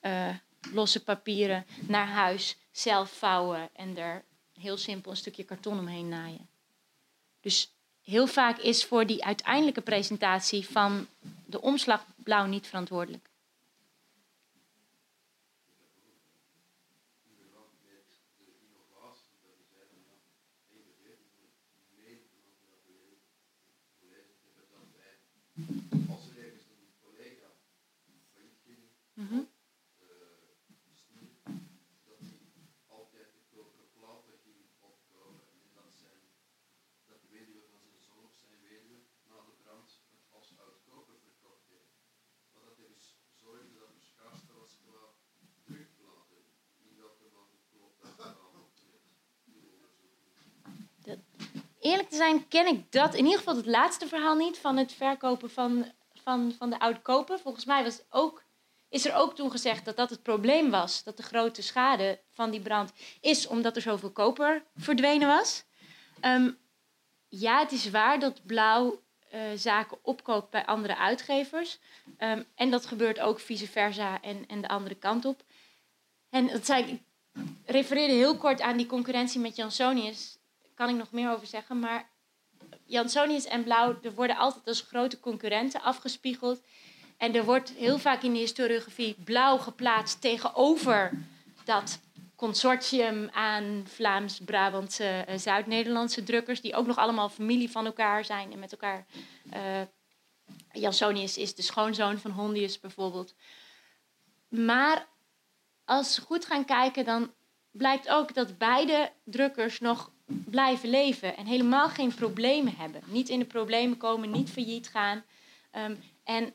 Speaker 3: uh, losse papieren naar huis zelf vouwen en er heel simpel een stukje karton omheen naaien. Dus heel vaak is voor die uiteindelijke presentatie van de omslag blauw niet verantwoordelijk. Als er ergens een collega failliet ging, mm -hmm. uh, dat hij altijd de koperen platen ging opkomen. En dat, zijn, dat de weduwe van zijn zoon of zijn weduwe na de brand het als oud koper verkocht heeft. Maar dat hij dus zorgde dat er schaarste was qua drukplaten. Niet dat er wat klopt allemaal die onderzoeken eerlijk zijn ken ik dat, in ieder geval het laatste verhaal niet van het verkopen van, van, van de oude koper. Volgens mij was ook, is er ook toen gezegd dat dat het probleem was. Dat de grote schade van die brand is omdat er zoveel koper verdwenen was. Ehm, ja, het is waar dat Blauw uh, zaken opkoopt bij andere uitgevers. Um, en dat gebeurt ook vice versa en, en de andere kant op. En dat zei ik refereerde heel kort aan die concurrentie met Jansonius kan ik nog meer over zeggen. Maar Jansonius en Blauw er worden altijd als grote concurrenten afgespiegeld. En er wordt heel vaak in de historiografie Blauw geplaatst tegenover dat consortium aan Vlaams-Brabantse, uh, Zuid-Nederlandse drukkers, die ook nog allemaal familie van elkaar zijn en met elkaar. Uh, Jansonius is de schoonzoon van Hondius bijvoorbeeld. Maar als we goed gaan kijken, dan blijkt ook dat beide drukkers nog blijven leven en helemaal geen problemen hebben. Niet in de problemen komen, niet failliet gaan. Um, en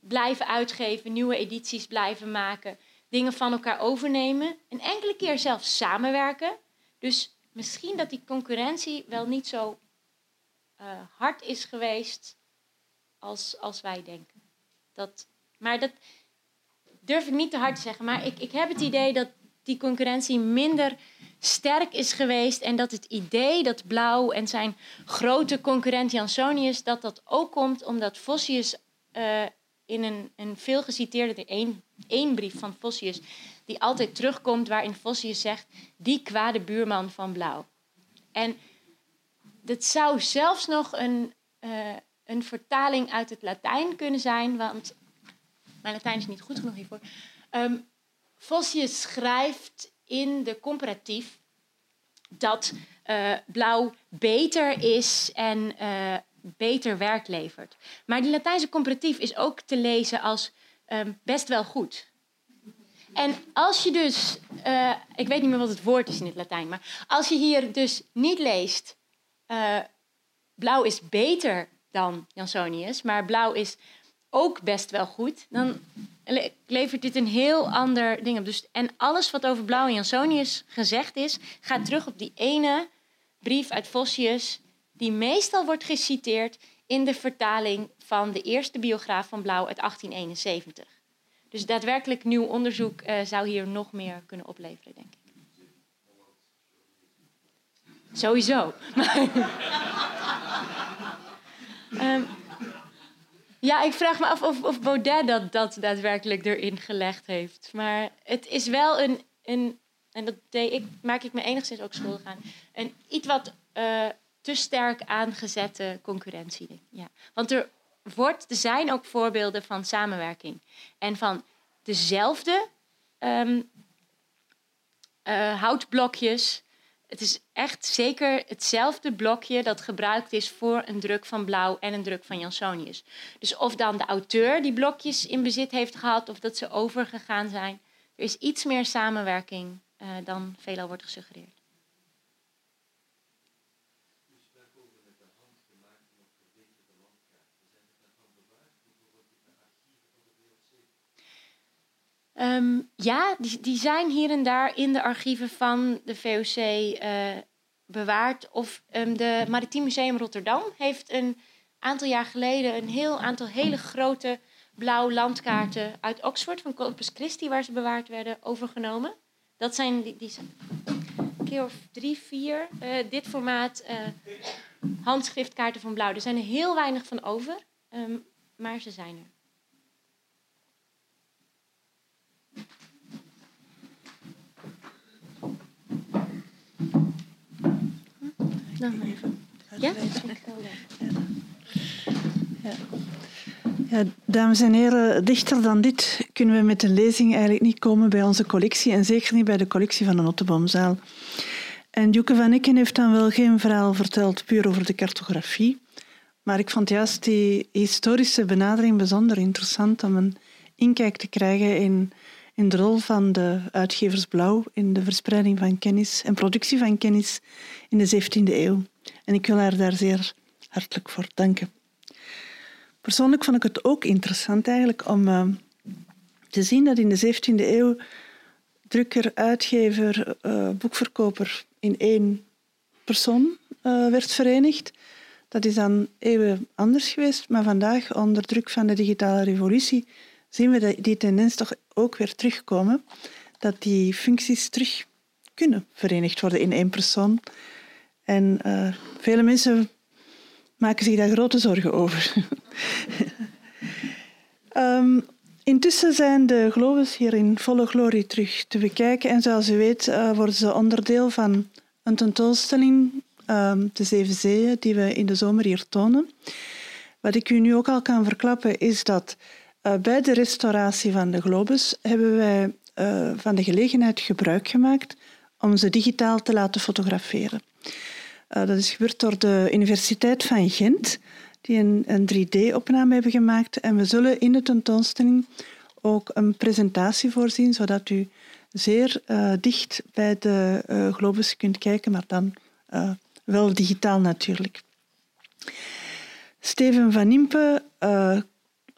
Speaker 3: blijven uitgeven, nieuwe edities blijven maken, dingen van elkaar overnemen. En enkele keer zelfs samenwerken. Dus misschien dat die concurrentie wel niet zo uh, hard is geweest als, als wij denken. Dat, maar dat durf ik niet te hard te zeggen. Maar ik, ik heb het idee dat die concurrentie minder sterk is geweest. En dat het idee dat Blauw en zijn grote concurrent Jansonius... dat dat ook komt omdat Vossius uh, in een, een veel geciteerde... één, één brief van Vossius die altijd terugkomt... waarin Vossius zegt, die kwade buurman van Blauw. En dat zou zelfs nog een, uh, een vertaling uit het Latijn kunnen zijn... want mijn Latijn is niet goed genoeg hiervoor... Um, Vossius schrijft in de comparatief dat uh, blauw beter is en uh, beter werk levert. Maar die Latijnse comparatief is ook te lezen als um, best wel goed. En als je dus, uh, ik weet niet meer wat het woord is in het Latijn, maar als je hier dus niet leest, blauw is beter dan Jansonius, maar blauw is ook best wel goed, dan levert dit een heel ander ding op. Dus, en alles wat over Blauw en Jansonius gezegd is, gaat terug op die ene brief uit Vossius, die meestal wordt geciteerd in de vertaling van de eerste biograaf van Blauw uit 1871. Dus daadwerkelijk nieuw onderzoek uh, zou hier nog meer kunnen opleveren, denk ik. Sowieso. um, ja, ik vraag me af of, of Baudet dat, dat daadwerkelijk erin gelegd heeft. Maar het is wel een, een en dat deed ik, maak ik me enigszins ook schuldig aan, een iets wat uh, te sterk aangezette concurrentie. Ja. Want er, wordt, er zijn ook voorbeelden van samenwerking. En van dezelfde um, uh, houtblokjes. Het is echt zeker hetzelfde blokje dat gebruikt is voor een druk van Blauw en een druk van Jansonius. Dus of dan de auteur die blokjes in bezit heeft gehad of dat ze overgegaan zijn. Er is iets meer samenwerking uh, dan veelal wordt gesuggereerd. Um, ja, die, die zijn hier en daar in de archieven van de VOC eh, bewaard. Of um, de Maritiem Museum Rotterdam heeft een aantal jaar geleden een heel aantal hele grote blauwe landkaarten uit Oxford van Corpus Christi, waar ze bewaard werden, overgenomen. Dat zijn die, die zijn een keer of drie, vier. Uh, dit formaat uh, handschriftkaarten van blauw. Er zijn er heel weinig van over, um, maar ze zijn er. Dan even. Ja?
Speaker 4: Ja. Ja, dames en heren, dichter dan dit kunnen we met een lezing eigenlijk niet komen bij onze collectie en zeker niet bij de collectie van de Notteboomzaal. En Joeke van Ikken heeft dan wel geen verhaal verteld puur over de cartografie, maar ik vond juist die historische benadering bijzonder interessant om een inkijk te krijgen in, in de rol van de uitgevers Blauw in de verspreiding van kennis en productie van kennis in de 17e eeuw. En ik wil haar daar zeer hartelijk voor danken. Persoonlijk vond ik het ook interessant eigenlijk om uh, te zien dat in de 17e eeuw drukker, uitgever, uh, boekverkoper in één persoon uh, werd verenigd. Dat is dan eeuwen anders geweest, maar vandaag onder druk van de digitale revolutie zien we die tendens toch ook weer terugkomen. Dat die functies terug kunnen verenigd worden in één persoon. En vele mensen maken zich daar grote zorgen over. um, intussen zijn de globes hier in volle glorie terug te bekijken. En zoals u weet uh, worden ze onderdeel van een tentoonstelling, um, de Zeven Zeeën, die we in de zomer hier tonen. Wat ik u nu ook al kan verklappen, is dat uh, bij de restauratie van de globes hebben wij van de gelegenheid gebruik gemaakt om ze digitaal te laten fotograferen. Uh, dat is gebeurd door de Universiteit van Gent, die een, een 3D-opname hebben gemaakt. En we zullen in de tentoonstelling ook een presentatie voorzien, zodat u zeer uh, dicht bij de uh, globus kunt kijken, maar dan wel digitaal natuurlijk. Steven van Impe,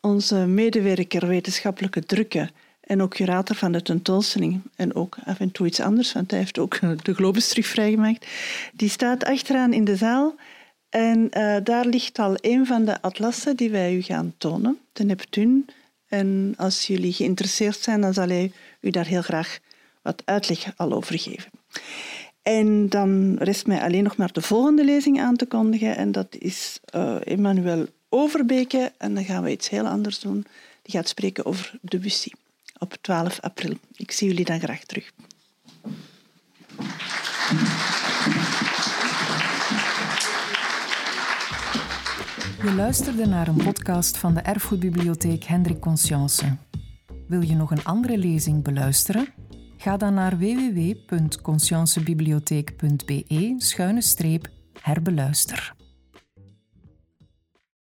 Speaker 4: onze medewerker wetenschappelijke drukken, en ook curator van de tentoonstelling. En ook af en toe iets anders, want hij heeft ook de globus terug vrijgemaakt. Die staat achteraan in de zaal. En uh, daar ligt al een van de atlassen die wij u gaan tonen, de Neptune. En als jullie geïnteresseerd zijn, dan zal hij u daar heel graag wat uitleg al over geven. En dan rest mij alleen nog maar de volgende lezing aan te kondigen. En dat is uh, Emmanuel Overbeke. En dan gaan we iets heel anders doen. Die gaat spreken over Debussy op 12 april. Ik zie jullie dan graag terug.
Speaker 1: Je luisterde naar een podcast van de Erfgoedbibliotheek Hendrik Conscience. Wil je nog een andere lezing beluisteren? Ga dan naar www.consciencebibliotheek.be-herbeluister.